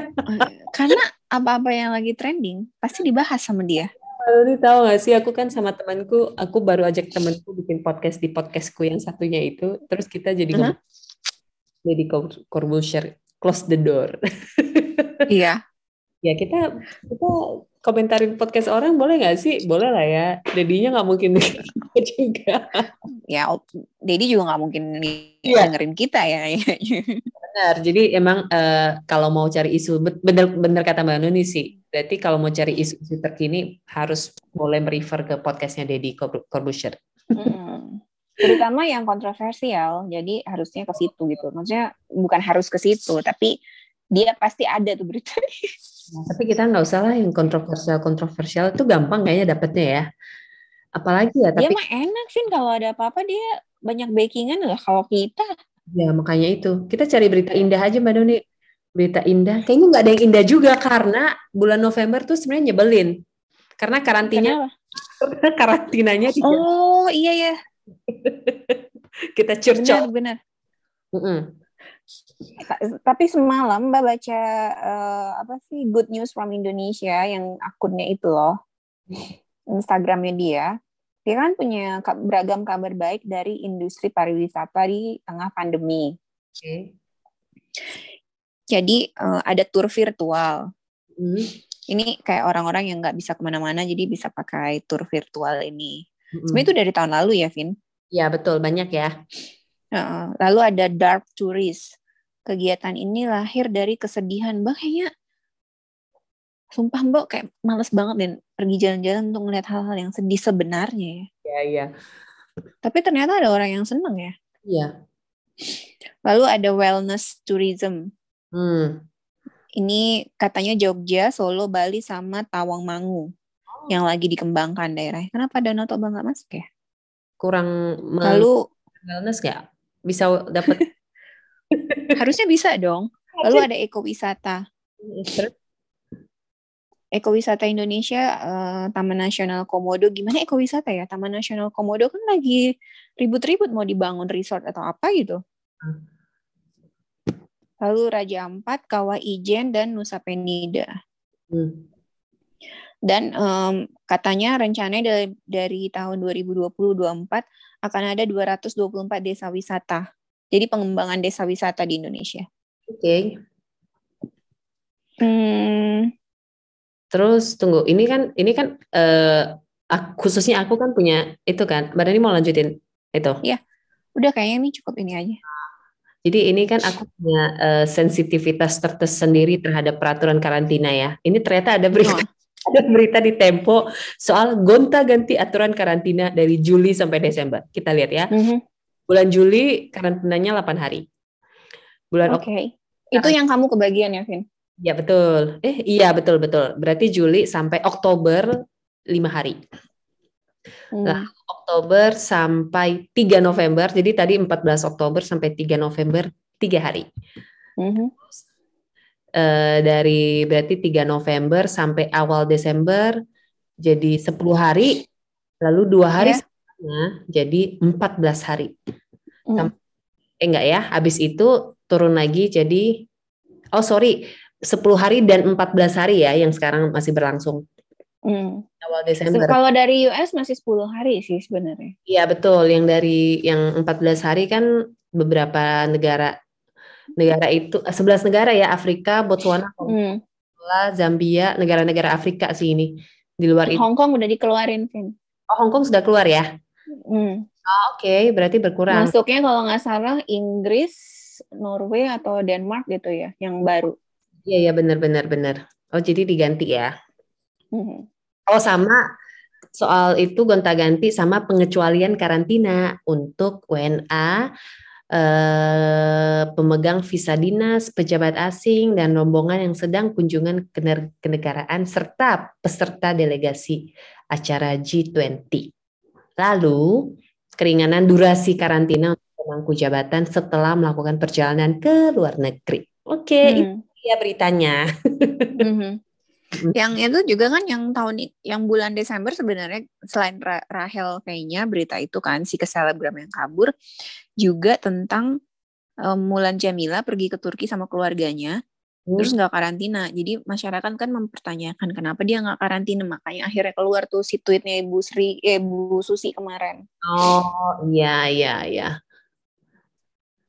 Karena apa-apa yang lagi trending pasti dibahas sama dia. Lalu tahu gak sih aku kan sama temanku, aku baru ajak temanku bikin podcast di podcastku yang satunya itu, terus kita jadi Uh-huh. ngomong jadi Corbusier close the door. Iya. (laughs) Ya kita kita komentarin podcast orang boleh nggak sih? Boleh lah ya. Dedinya nggak mungkin (laughs) juga. Ya, Deddy juga nggak mungkin Iya. dengerin kita ya. Benar. Jadi emang eh, kalau mau cari isu bet- bener bener kata Mbak Nuni sih. Berarti kalau mau cari isu-isu terkini harus boleh merefer ke podcastnya Deddy Corb- Corbusier. Mm-mm. Terutama yang kontroversial, jadi harusnya ke situ gitu. Maksudnya bukan harus ke situ, tapi dia pasti ada tuh berita. Tapi kita nggak usah lah yang kontroversial kontroversial itu gampang kayaknya dapetnya ya. Apalagi ya Dia tapi mah enak sih kalau ada apa-apa dia banyak backingan lah. Kalau kita ya makanya itu kita cari berita indah aja Mbak Doni. Berita indah kayaknya nggak ada yang indah juga karena bulan November tuh sebenarnya nyebelin. Karena karantinanya kenapa? (laughs) karantinanya di- Oh iya ya, (laughs) kita curcol. benar benar. Mm-mm. Ta- Tapi semalam Mbak baca eh, apa sih Good News from Indonesia yang akunnya itu loh. Instagramnya dia. Dia kan punya beragam kabar baik dari industri pariwisata di tengah pandemi. Oke. Jadi eh, ada tour virtual. Mm. Ini kayak orang-orang yang nggak bisa ke mana-mana jadi bisa pakai tour virtual ini. Mm-mm. Sebenarnya itu dari tahun lalu ya, Vin. Ya betul banyak ya. Heeh. Lalu ada dark tourist. Kegiatan ini lahir dari kesedihan. Mbak kayaknya sumpah Mbak kayak males banget dan pergi jalan-jalan untuk ngeliat hal-hal yang sedih sebenarnya ya. Ya iya. Tapi ternyata ada orang yang seneng ya. Iya. Lalu ada wellness tourism. Hmm. Ini katanya Jogja, Solo, Bali, sama Tawangmangu yang lagi dikembangkan daerahnya. Kenapa Danau Toba nggak masuk ya? Kurang Lalu wellness nggak? Bisa dapat (laughs) harusnya bisa dong. Lalu ada ekowisata. Terus? Ekowisata Indonesia, eh, Taman Nasional Komodo. Gimana ekowisata ya? Taman Nasional Komodo kan lagi ribut-ribut mau dibangun resort atau apa gitu. Lalu Raja Ampat, Kawah Ijen, dan Nusa Penida. Hmm. Dan em, katanya rencananya dari, dari tahun 2020-2024 akan ada 224 desa wisata. Jadi pengembangan desa wisata di Indonesia. Oke. Hmm, Terus tunggu, ini kan ini kan eh ak- khususnya aku kan punya itu kan. Mbak Dani mau lanjutin itu. udah kayaknya ini cukup ini aja. Jadi ini kan aku punya uh, sensitivitas tersendiri terhadap peraturan karantina ya. Ini ternyata ada berita oh. (laughs) ada berita di Tempo soal gonta-ganti aturan karantina dari Juli sampai Desember. Kita lihat ya. Mm -hmm. Bulan Juli karantinanya 8 hari. Bulan Oke. Okay. Itu yang kamu kebagian ya, Vin? Ya betul. Eh iya betul betul. Berarti Juli sampai Oktober 5 hari. Hmm. Nah, Oktober sampai 3 November. Jadi tadi 14 Oktober sampai 3 November, 3 hari. Hmm. Uh, dari berarti 3 November sampai awal Desember jadi 10 hari, lalu dua hari yeah. jadi 14 hari. Hmm. Eh enggak ya, habis itu turun lagi jadi oh sorry, 10 hari dan 14 hari ya yang sekarang masih berlangsung. Hmm. Awal Desember. Kalau dari US masih 10 hari sih sebenarnya. Iya betul, yang dari yang 14 hari kan beberapa negara negara itu 11 negara ya Afrika, Botswana, hmm. Zambia, negara-negara Afrika sih ini. Di luar itu. Hong Kong udah dikeluarin, Vin. Oh, Hong Kong sudah keluar ya? Hmm. Oh, Oke, okay. berarti berkurang. Masuknya kalau nggak salah Inggris, Norway atau Denmark gitu ya, yang baru. Iya, iya benar benar. Oh, jadi diganti ya. Hmm. Oh sama soal itu gonta-ganti sama pengecualian karantina untuk WNA, eh, pemegang visa dinas, pejabat asing, dan rombongan yang sedang kunjungan kenegaraan serta peserta delegasi acara G20. Lalu keringanan durasi karantina untuk pemangku jabatan setelah melakukan perjalanan ke luar negeri. Oke, okay, hmm. itu ya beritanya. (laughs) Hmm. Yang itu juga kan yang tahun yang bulan Desember sebenarnya selain Ra Rahel kayaknya berita itu kan si keselebgram yang kabur juga tentang um, Mulan Jamila pergi ke Turki sama keluarganya hmm. terus nggak karantina. Jadi masyarakat kan mempertanyakan kenapa dia nggak karantina makanya akhirnya keluar tuh si tweetnya Ibu Sri eh, Ibu Susi kemarin. Oh iya iya iya.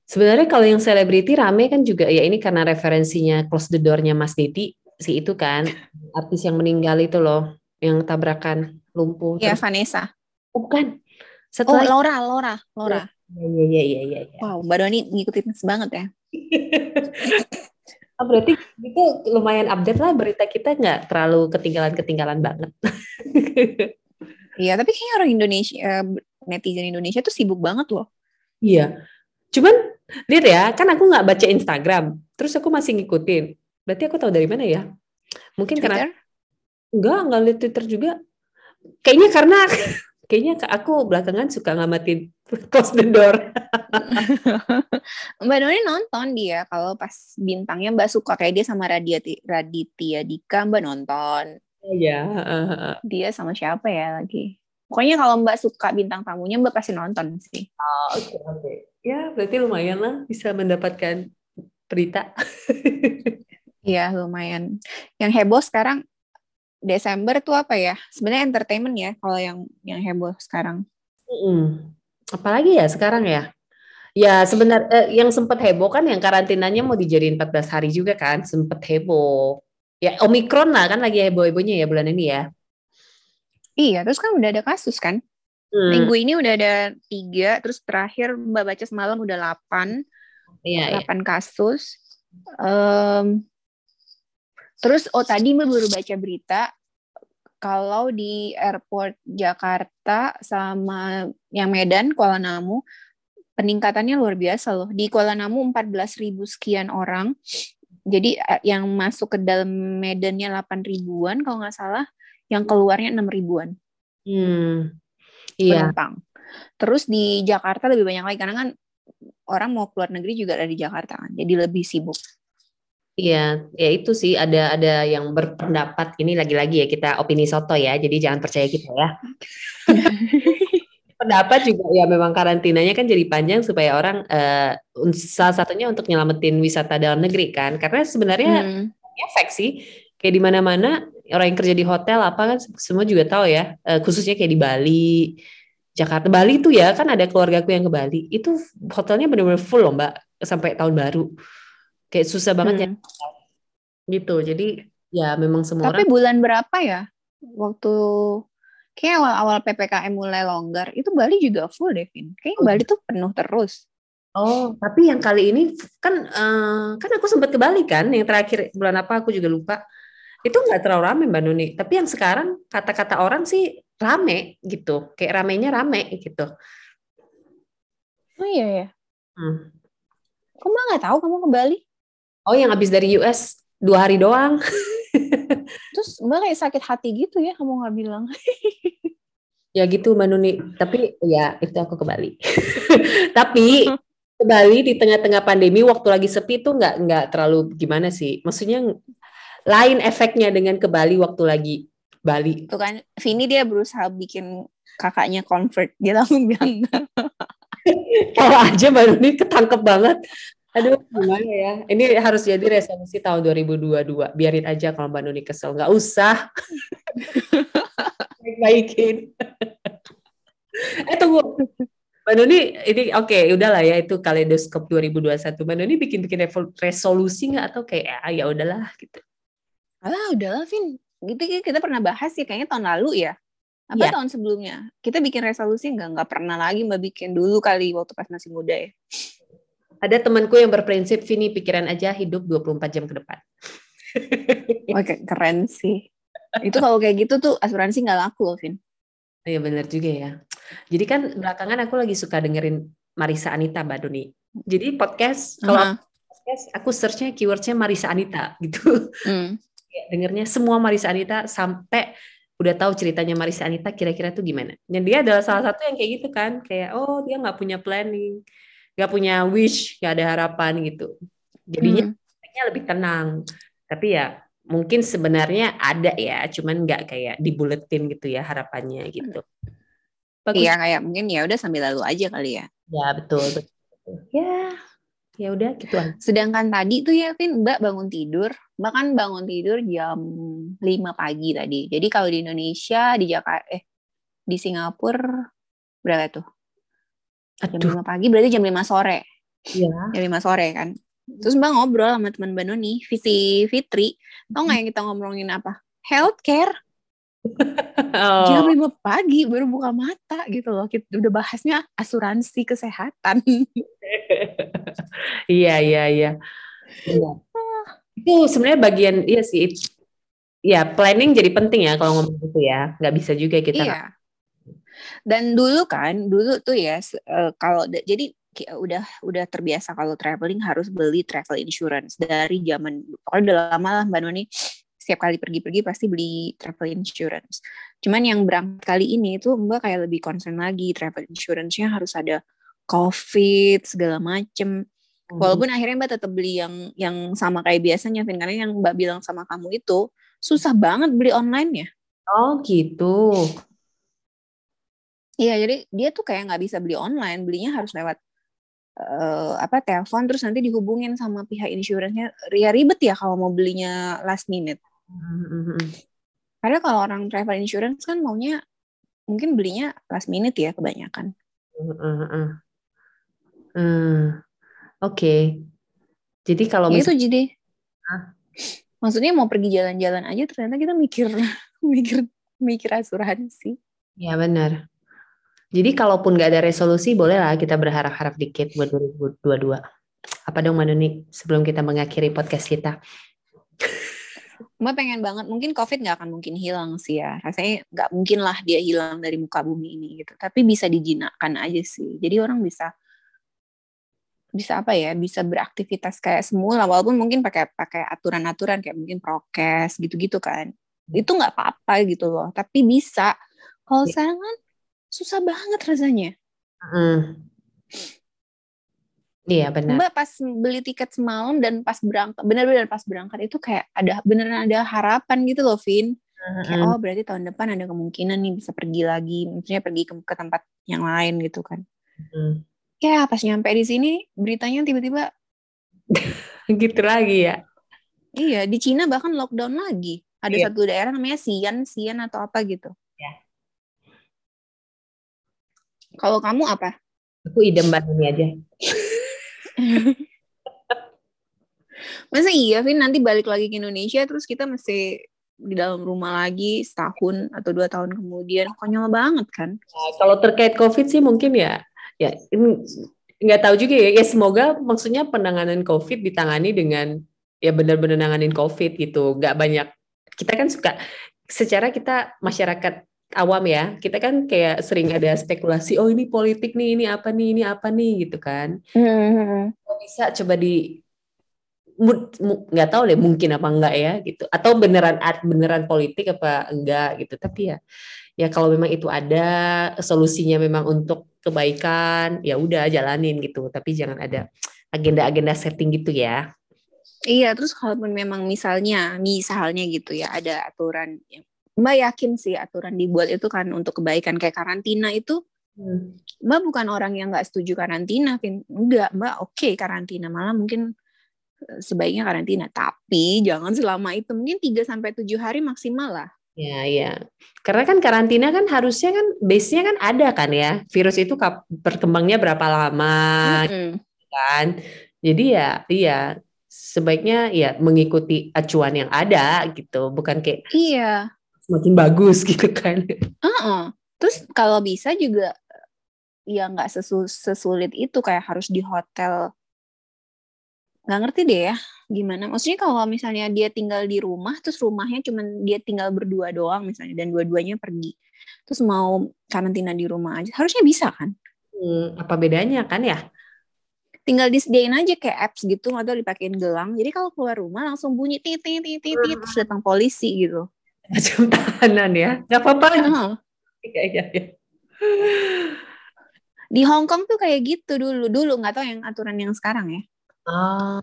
Sebenarnya kalau yang selebriti rame kan juga ya ini karena referensinya close the door-nya Mas Diti si itu kan artis yang meninggal itu loh yang tabrakan lumpuh. Iya Vanessa. Oh, bukan. Setelah... Oh Laura, Laura, Laura. Iya iya iya iya. Ya. Wow, Mbak Doni ngikutin banget ya. (laughs) oh, berarti itu lumayan update lah berita kita nggak terlalu ketinggalan-ketinggalan banget. (laughs) Iya, tapi kayaknya orang Indonesia, eh, netizen Indonesia tuh sibuk banget loh. Iya. Cuman lihat ya, kan aku nggak baca Instagram, terus aku masih ngikutin. Berarti aku tahu dari mana ya? Mungkin Twitter? karena enggak, enggak lihat Twitter juga. Kayaknya karena (laughs) kayaknya aku belakangan suka ngamatin (laughs) close the door. Mbak Doni nonton dia kalau pas bintangnya Mbak suka kayak dia sama Raditya Raditya Dika Mbak nonton. Iya. Dia sama siapa ya lagi? Pokoknya kalau Mbak suka bintang tamunya Mbak pasti nonton sih. Oh, oke okay, oke. Okay. Ya, berarti lumayan lah bisa mendapatkan berita. (laughs) Iya lumayan. Yang heboh sekarang Desember tuh apa ya? Sebenarnya entertainment ya kalau yang yang heboh sekarang. Hmm. Apalagi ya sekarang ya? Ya sebenarnya eh, yang sempat heboh kan yang karantinanya mau dijadiin 14 hari juga kan, sempat heboh. Ya Omikron lah kan lagi heboh-hebohnya ya bulan ini ya. Iya, terus kan udah ada kasus kan? Hmm. Minggu ini udah ada tiga, terus terakhir Mbak baca semalam udah delapan, iya, delapan iya. kasus. Um, Terus oh tadi Mbak baru baca berita kalau di airport Jakarta sama yang Medan Kuala Namu peningkatannya luar biasa loh. Di Kuala Namu 14 ribu sekian orang. Jadi eh, yang masuk ke dalam Medannya 8 ribuan kalau nggak salah, yang keluarnya 6 ribuan. Hmm. Iya. Penumpang. Terus di Jakarta lebih banyak lagi karena kan orang mau keluar negeri juga ada di Jakarta kan. Jadi lebih sibuk. Iya, ya itu sih ada ada yang berpendapat ini lagi-lagi ya kita opini soto ya, jadi jangan percaya kita ya. (laughs) Pendapat juga ya memang karantinanya kan jadi panjang supaya orang uh, salah satunya untuk nyelamatin wisata dalam negeri kan, karena sebenarnya hmm. efek sih kayak di mana-mana orang yang kerja di hotel apa kan semua juga tahu ya, uh, khususnya kayak di Bali, Jakarta, Bali tuh ya kan ada keluargaku yang ke Bali, itu hotelnya benar-benar full loh mbak sampai tahun baru kayak susah banget ya. hmm. ya gitu jadi ya memang semua tapi orang... bulan berapa ya waktu kayak awal-awal ppkm mulai longgar itu Bali juga full Devin kayak oh. Bali tuh penuh terus Oh, tapi yang kali ini kan uh, kan aku sempat ke Bali kan, yang terakhir bulan apa aku juga lupa. Itu nggak terlalu rame Mbak Nuni. Tapi yang sekarang kata-kata orang sih rame gitu, kayak ramenya rame gitu. Oh iya ya. Hmm. Kok nggak tahu kamu ke Bali? Oh yang habis dari US dua hari doang. (laughs) Terus mbak kayak sakit hati gitu ya kamu nggak bilang? (laughs) ya gitu Mbak Nuni. Tapi ya itu aku ke Bali. (laughs) Tapi ke Bali di tengah-tengah pandemi waktu lagi sepi tuh nggak nggak terlalu gimana sih? Maksudnya lain efeknya dengan ke Bali waktu lagi Bali. Tuh kan, Vini dia berusaha bikin kakaknya convert. Dia langsung bilang. Kalau aja Mbak Nuni ketangkep banget. Aduh, gimana ya? Ini harus jadi resolusi tahun 2022. Biarin aja kalau Mbak Nuni kesel. Nggak usah. (laughs) Baik-baikin. eh, tunggu. Mbak Nuni, ini oke, okay, udahlah ya itu kaleidoskop 2021. Mbak Nuni bikin-bikin resolusi nggak atau kayak ah, ya udahlah gitu? Alah, udahlah, Vin. Gitu kita pernah bahas sih kayaknya tahun lalu ya. Apa ya. tahun sebelumnya? Kita bikin resolusi nggak? Nggak pernah lagi Mbak bikin dulu kali waktu pas masih muda ya. Ada temanku yang berprinsip, Vini pikiran aja hidup 24 jam ke depan. (laughs) Oke, keren sih. Itu kalau kayak gitu tuh asuransi nggak laku loh, Vin. Iya benar juga ya. Jadi kan belakangan aku lagi suka dengerin Marisa Anita, Mbak Doni. Jadi podcast kalau uh -huh. podcast aku searchnya keywordnya Marisa Anita (laughs) gitu. Mm. Ya, dengernya semua Marisa Anita sampai udah tahu ceritanya Marisa Anita kira-kira tuh gimana. Dan dia adalah salah satu yang kayak gitu kan, kayak oh dia nggak punya planning, nggak punya wish, nggak ada harapan gitu. Jadinya hmm. lebih tenang. Tapi ya mungkin sebenarnya ada ya, cuman nggak kayak dibuletin gitu ya harapannya gitu. Bagus. Iya kayak mungkin ya udah sambil lalu aja kali ya. Ya betul. betul. Ya ya udah gitu Sedangkan tadi tuh ya Vin Mbak bangun tidur, Mbak kan bangun tidur jam 5 pagi tadi. Jadi kalau di Indonesia di Jakarta eh di Singapura berapa tuh? Aduh. Jam 5 pagi berarti jam 5 sore. Iya. Jam 5 sore kan. Terus Mbak ngobrol sama teman Mbak Noni, Visi Fitri. Tau nggak yang kita ngomongin apa? Healthcare (laughs) oh. Jam 5 pagi baru buka mata gitu loh. Kita udah bahasnya asuransi kesehatan. (laughs) iya, iya, iya. Iya. Itu sebenarnya bagian iya sih. Ya, planning jadi penting ya kalau ngomong gitu ya. Nggak bisa juga kita. Iya. Dan dulu kan, dulu tuh ya uh, kalau jadi udah udah terbiasa kalau traveling harus beli travel insurance dari zaman pokoknya udah lama lah Mbak Noni setiap kali pergi-pergi pasti beli travel insurance. Cuman yang berangkat kali ini itu Mbak kayak lebih concern lagi travel insurance-nya harus ada COVID segala macem. Hmm. Walaupun akhirnya Mbak tetap beli yang yang sama kayak biasanya, Vin. Karena yang Mbak bilang sama kamu itu susah banget beli online ya. Oh gitu. Iya, jadi dia tuh kayak nggak bisa beli online, belinya harus lewat uh, apa telepon terus nanti dihubungin sama pihak insurance-nya. Ya ribet ya kalau mau belinya last minute. Karena kalau orang travel insurance kan maunya mungkin belinya last minute ya kebanyakan. Hmm, Oke. Okay. Jadi kalau ya itu jadi, Hah? maksudnya mau pergi jalan-jalan aja ternyata kita mikir (laughs) mikir mikir asuransi. Ya benar. Jadi kalaupun nggak ada resolusi, bolehlah kita berharap-harap dikit buat 2022. Apa dong Manuni sebelum kita mengakhiri podcast kita? Mbak pengen banget, mungkin COVID nggak akan mungkin hilang sih ya. Rasanya nggak mungkin lah dia hilang dari muka bumi ini gitu. Tapi bisa dijinakkan aja sih. Jadi orang bisa bisa apa ya bisa beraktivitas kayak semula walaupun mungkin pakai pakai aturan-aturan kayak mungkin prokes gitu-gitu kan hmm. itu nggak apa-apa gitu loh tapi bisa kalau iya. sekarang kan susah banget rasanya hmm. Iya benar. Mbak pas beli tiket semalam dan pas berangkat, benar-benar pas berangkat itu kayak ada beneran ada harapan gitu loh, Vin. Mm-hmm. Kayak oh berarti tahun depan ada kemungkinan nih bisa pergi lagi, maksudnya pergi ke, ke tempat yang lain gitu kan. Mm-hmm. Ya pas nyampe di sini beritanya tiba-tiba (laughs) gitu lagi ya. Iya di Cina bahkan lockdown lagi. Ada iya. satu daerah namanya Xi'an, Xi'an atau apa gitu. Ya. Kalau kamu apa? Aku idem banget ini aja. (laughs) Masa iya, Vin, nanti balik lagi ke Indonesia terus kita mesti di dalam rumah lagi setahun atau dua tahun kemudian konyol banget kan? Nah, kalau terkait COVID sih mungkin ya, ya ini nggak tahu juga ya. Ya semoga maksudnya penanganan COVID ditangani dengan ya benar-benar nanganin COVID gitu. Nggak banyak. Kita kan suka secara kita masyarakat awam ya, kita kan kayak sering ada spekulasi, oh ini politik nih, ini apa nih, ini apa nih gitu kan. Mm-hmm. Bisa coba di nggak tahu deh mungkin apa enggak ya gitu. Atau beneran beneran politik apa enggak gitu. Tapi ya ya kalau memang itu ada solusinya memang untuk kebaikan ya udah jalanin gitu. Tapi jangan ada agenda-agenda setting gitu ya. Iya terus kalaupun memang misalnya misalnya gitu ya ada aturan Mbak yakin sih aturan dibuat itu kan untuk kebaikan kayak karantina itu hmm. Mbak bukan orang yang nggak setuju karantina, enggak Mbak oke okay, karantina malah mungkin eh, sebaiknya karantina tapi jangan selama itu mungkin 3 sampai tujuh hari maksimal lah. Ya, ya. Karena kan karantina kan harusnya kan base-nya kan ada kan ya. Virus itu berkembangnya berapa lama mm -hmm. kan. Jadi ya iya sebaiknya ya mengikuti acuan yang ada gitu, bukan kayak Iya semakin bagus (laughs) gitu kan. Uh -uh. Terus kalau bisa juga ya nggak sesu sesulit itu kayak harus di hotel. Nggak ngerti deh ya gimana. Maksudnya kalau misalnya dia tinggal di rumah, terus rumahnya cuma dia tinggal berdua doang misalnya dan dua-duanya pergi. Terus mau karantina di rumah aja, harusnya bisa kan? Hmm, apa bedanya kan ya? tinggal disediain aja kayak apps gitu atau dipakein gelang jadi kalau keluar rumah langsung bunyi titit titit titit terus datang polisi gitu macam tahanan ya. Nggak apa-apa. Iya, iya, iya. di Hong Kong tuh kayak gitu dulu. Dulu nggak tahu yang aturan yang sekarang ya. Oh.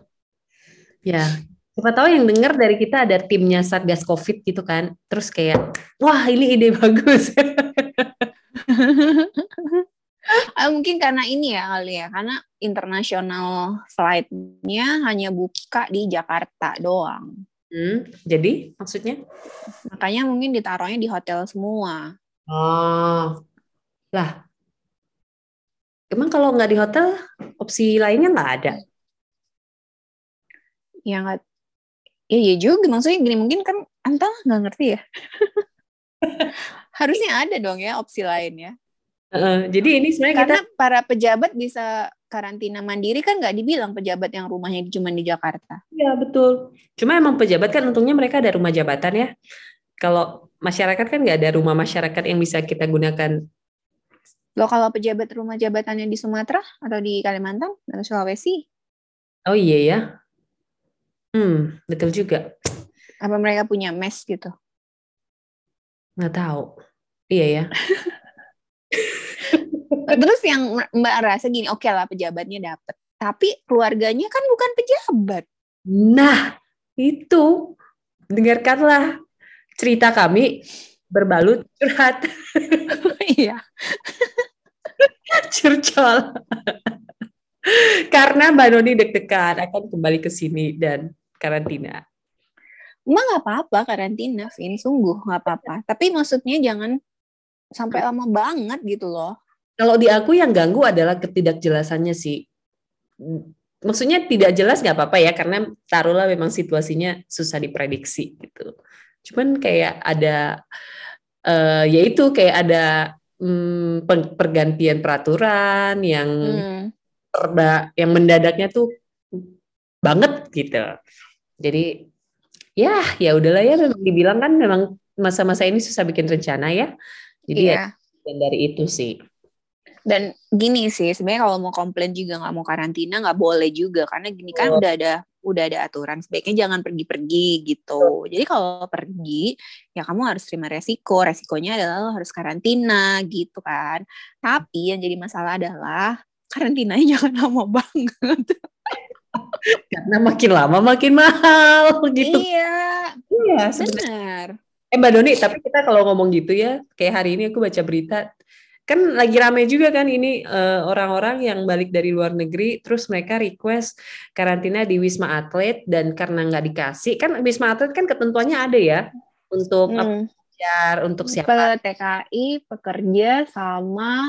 Ya siapa tahu yang dengar dari kita ada timnya satgas covid gitu kan. Terus kayak wah ini ide (laughs) bagus. Ah, mungkin karena ini ya kali ya. Karena internasional flightnya hanya buka di Jakarta doang Hmm, jadi maksudnya? Makanya mungkin ditaruhnya di hotel semua. Oh, lah. Emang kalau nggak di hotel, opsi lainnya nggak ada? Ya nggak. Ya, ya juga. Maksudnya gini, mungkin kan Anta nggak ngerti ya. (laughs) Harusnya ada dong ya opsi lain ya. Uh, jadi ini sebenarnya Karena kita... para pejabat bisa karantina mandiri kan nggak dibilang pejabat yang rumahnya cuma di Jakarta. Iya betul. Cuma emang pejabat kan untungnya mereka ada rumah jabatan ya. Kalau masyarakat kan nggak ada rumah masyarakat yang bisa kita gunakan. Lo kalau pejabat rumah jabatannya di Sumatera atau di Kalimantan atau Sulawesi? Oh iya ya. Hmm betul juga. Apa mereka punya mes gitu? Nggak tahu. Iya ya. (laughs) Terus yang Mbak rasa gini, oke okay lah pejabatnya dapat, tapi keluarganya kan bukan pejabat. Nah, itu dengarkanlah cerita kami berbalut curhat. (laughs) Iya. Curcol. Karena Mbak Noni deg-degan akan kembali ke sini dan karantina. Emang nggak apa-apa karantina, Vin. Sungguh nggak apa-apa. Tapi maksudnya jangan sampai lama banget gitu loh. Kalau di aku yang ganggu adalah ketidakjelasannya sih. Maksudnya tidak jelas nggak apa-apa ya karena taruhlah memang situasinya susah diprediksi gitu. Cuman kayak ada uh, ya itu kayak ada um, pergantian peraturan yang hmm. perda yang mendadaknya tuh banget gitu. Jadi ya ya udahlah ya memang dibilang kan memang masa-masa ini susah bikin rencana ya. Jadi yeah. ya dan dari itu sih. Dan gini sih, sebenarnya kalau mau komplain juga nggak mau karantina nggak boleh juga karena gini kan oh. udah ada udah ada aturan sebaiknya jangan pergi-pergi gitu. Jadi kalau pergi ya kamu harus terima resiko. Resikonya adalah lo harus karantina gitu kan. Tapi yang jadi masalah adalah karantinanya (laughs) jangan lama banget. Karena makin lama makin mahal gitu. Iya. Iya, benar. Eh Mbak Doni, tapi kita kalau ngomong gitu ya, kayak hari ini aku baca berita kan lagi rame juga kan ini orang eh, orang-orang yang balik dari luar negeri terus mereka request karantina di Wisma Atlet dan karena nggak dikasih kan Wisma Atlet kan ketentuannya ada ya untuk hmm. untuk siapa TKI pekerja sama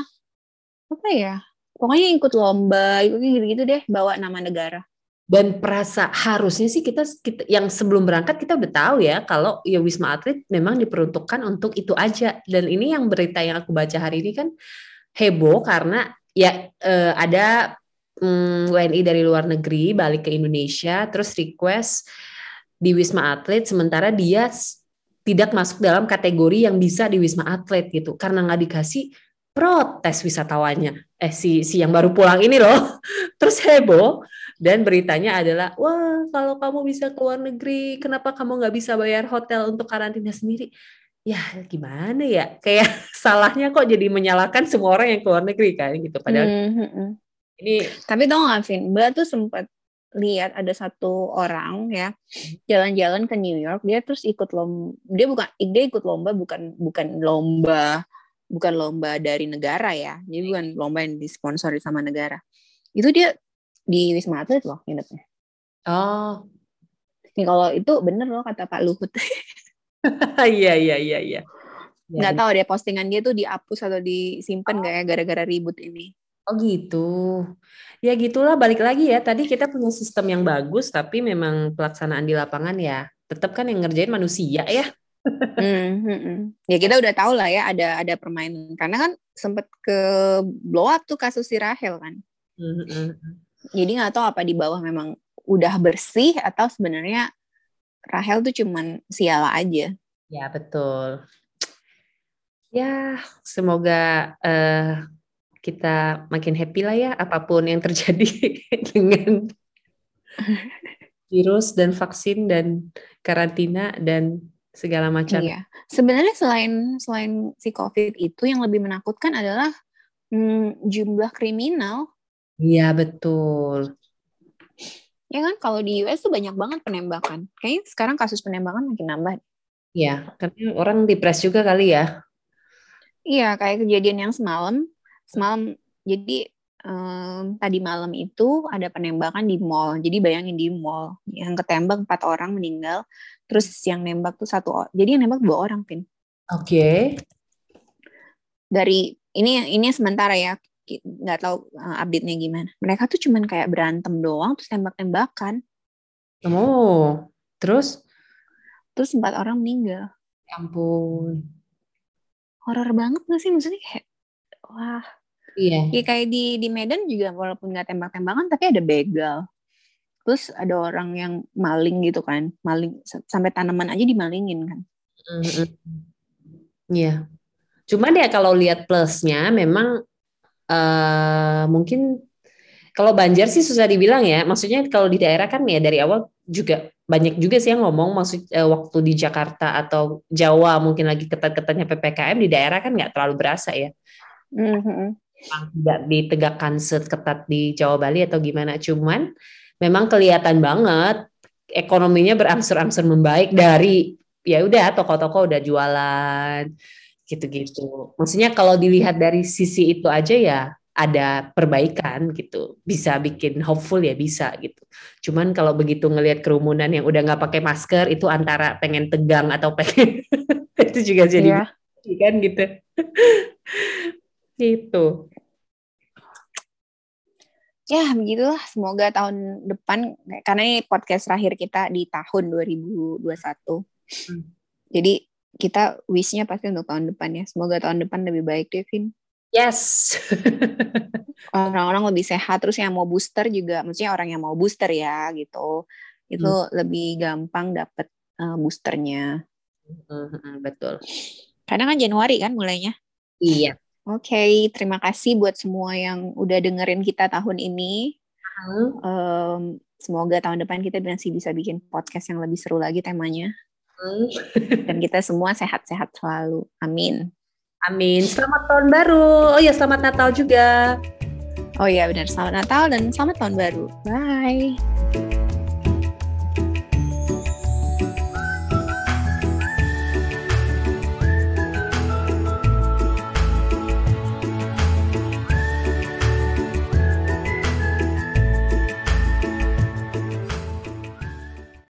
apa ya pokoknya ikut lomba itu gitu-gitu deh bawa nama negara dan perasa harusnya sih kita, kita yang sebelum berangkat kita udah tahu ya kalau ya Wisma Atlet memang diperuntukkan untuk itu aja. Dan ini yang berita yang aku baca hari ini kan heboh karena ya eh, ada mm, WNI dari luar negeri balik ke Indonesia, terus request di Wisma Atlet, sementara dia tidak masuk dalam kategori yang bisa di Wisma Atlet gitu, karena nggak dikasih protes wisatawannya. Eh si si yang baru pulang ini loh, (laughs) terus heboh dan beritanya adalah wah kalau kamu bisa ke luar negeri, kenapa kamu nggak bisa bayar hotel untuk karantina sendiri? Ya gimana ya, kayak (laughs) salahnya kok jadi menyalahkan semua orang yang ke luar negeri kan gitu. Padahal mm -hmm. ini. Tapi tau gak Vin, Mbak tuh sempat lihat ada satu orang ya jalan-jalan ke New York dia terus ikut lomba dia bukan dia ikut lomba bukan bukan lomba bukan lomba dari negara ya jadi bukan lomba yang disponsori sama negara itu dia di Wisma Atlet loh nginepnya oh nih kalau itu bener loh kata Pak Luhut (laughs) iya iya iya iya (laughs) nggak tahu deh postingan dia tuh dihapus atau disimpan nggak oh. ya gara-gara ribut ini Oh gitu. Ya gitulah balik lagi ya. Tadi kita punya sistem yang bagus tapi memang pelaksanaan di lapangan ya tetap kan yang ngerjain manusia ya. (laughs) hmm, hmm, hmm. Ya kita udah tahu lah ya ada ada permainan karena kan sempet ke blow up tuh kasus si Rahel kan. Hmm, hmm, hmm. Jadi nggak tahu apa di bawah memang udah bersih atau sebenarnya Rahel tuh cuman siala aja. Ya betul. Ya semoga uh, kita makin happy lah ya apa pun yang terjadi (laughs) dengan virus dan vaksin dan karantina dan segala macam. Iya. Sebenarnya selain selain si COVID itu yang lebih menakutkan adalah hmm, jumlah kriminal. Iya betul. Ya kan kalau di US tuh banyak banget penembakan. Kayaknya sekarang kasus penembakan makin nambah. Iya, karena orang depres juga kali ya. Iya, kayak kejadian yang semalam semalam jadi um, tadi malam itu ada penembakan di mall. Jadi bayangin di mall yang ketembak empat orang meninggal, terus yang nembak tuh satu orang. Jadi yang nembak dua orang, Pin. Oke. Okay. Dari ini ini sementara ya, nggak tahu uh, update-nya gimana. Mereka tuh cuman kayak berantem doang, terus tembak-tembakan. Oh, terus? Terus empat orang meninggal. Ya ampun. Horor banget gak sih? Maksudnya kayak, wah Iya. Ya, kayak di di Medan juga walaupun nggak tembak-tembakan tapi ada begal. Terus ada orang yang maling gitu kan, maling sampai tanaman aja dimalingin kan. Iya. Mm-hmm. Cuman ya kalau lihat plusnya memang uh, mungkin kalau Banjar sih susah dibilang ya. Maksudnya kalau di daerah kan ya dari awal juga banyak juga sih yang ngomong maksud uh, waktu di Jakarta atau Jawa mungkin lagi ketat-ketatnya PPKM di daerah kan nggak terlalu berasa ya. Mm-hmm tidak ditegakkan seketat di Jawa Bali atau gimana cuman memang kelihatan banget ekonominya berangsur-angsur membaik dari ya udah toko-toko udah jualan gitu-gitu. Maksudnya kalau dilihat dari sisi itu aja ya ada perbaikan gitu. Bisa bikin hopeful ya bisa gitu. Cuman kalau begitu ngelihat kerumunan yang udah nggak pakai masker itu antara pengen tegang atau pengen (laughs) itu juga jadi yeah. kan gitu. (laughs) gitu ya begitulah semoga tahun depan karena ini podcast terakhir kita di tahun 2021 hmm. jadi kita wishnya pasti untuk tahun depan ya semoga tahun depan lebih baik Devin yes (laughs) orang-orang lebih sehat terus yang mau booster juga maksudnya orang yang mau booster ya gitu itu hmm. lebih gampang dapet uh, boosternya hmm, betul karena kan Januari kan mulainya iya Oke, okay, terima kasih buat semua yang udah dengerin kita tahun ini. Hmm. Um, semoga tahun depan kita masih bisa bikin podcast yang lebih seru lagi temanya. (laughs) Dan kita semua sehat-sehat selalu. Amin. Amin. Selamat tahun baru. Oh ya, selamat Natal juga. Oh iya benar, selamat Natal dan selamat tahun baru. Bye.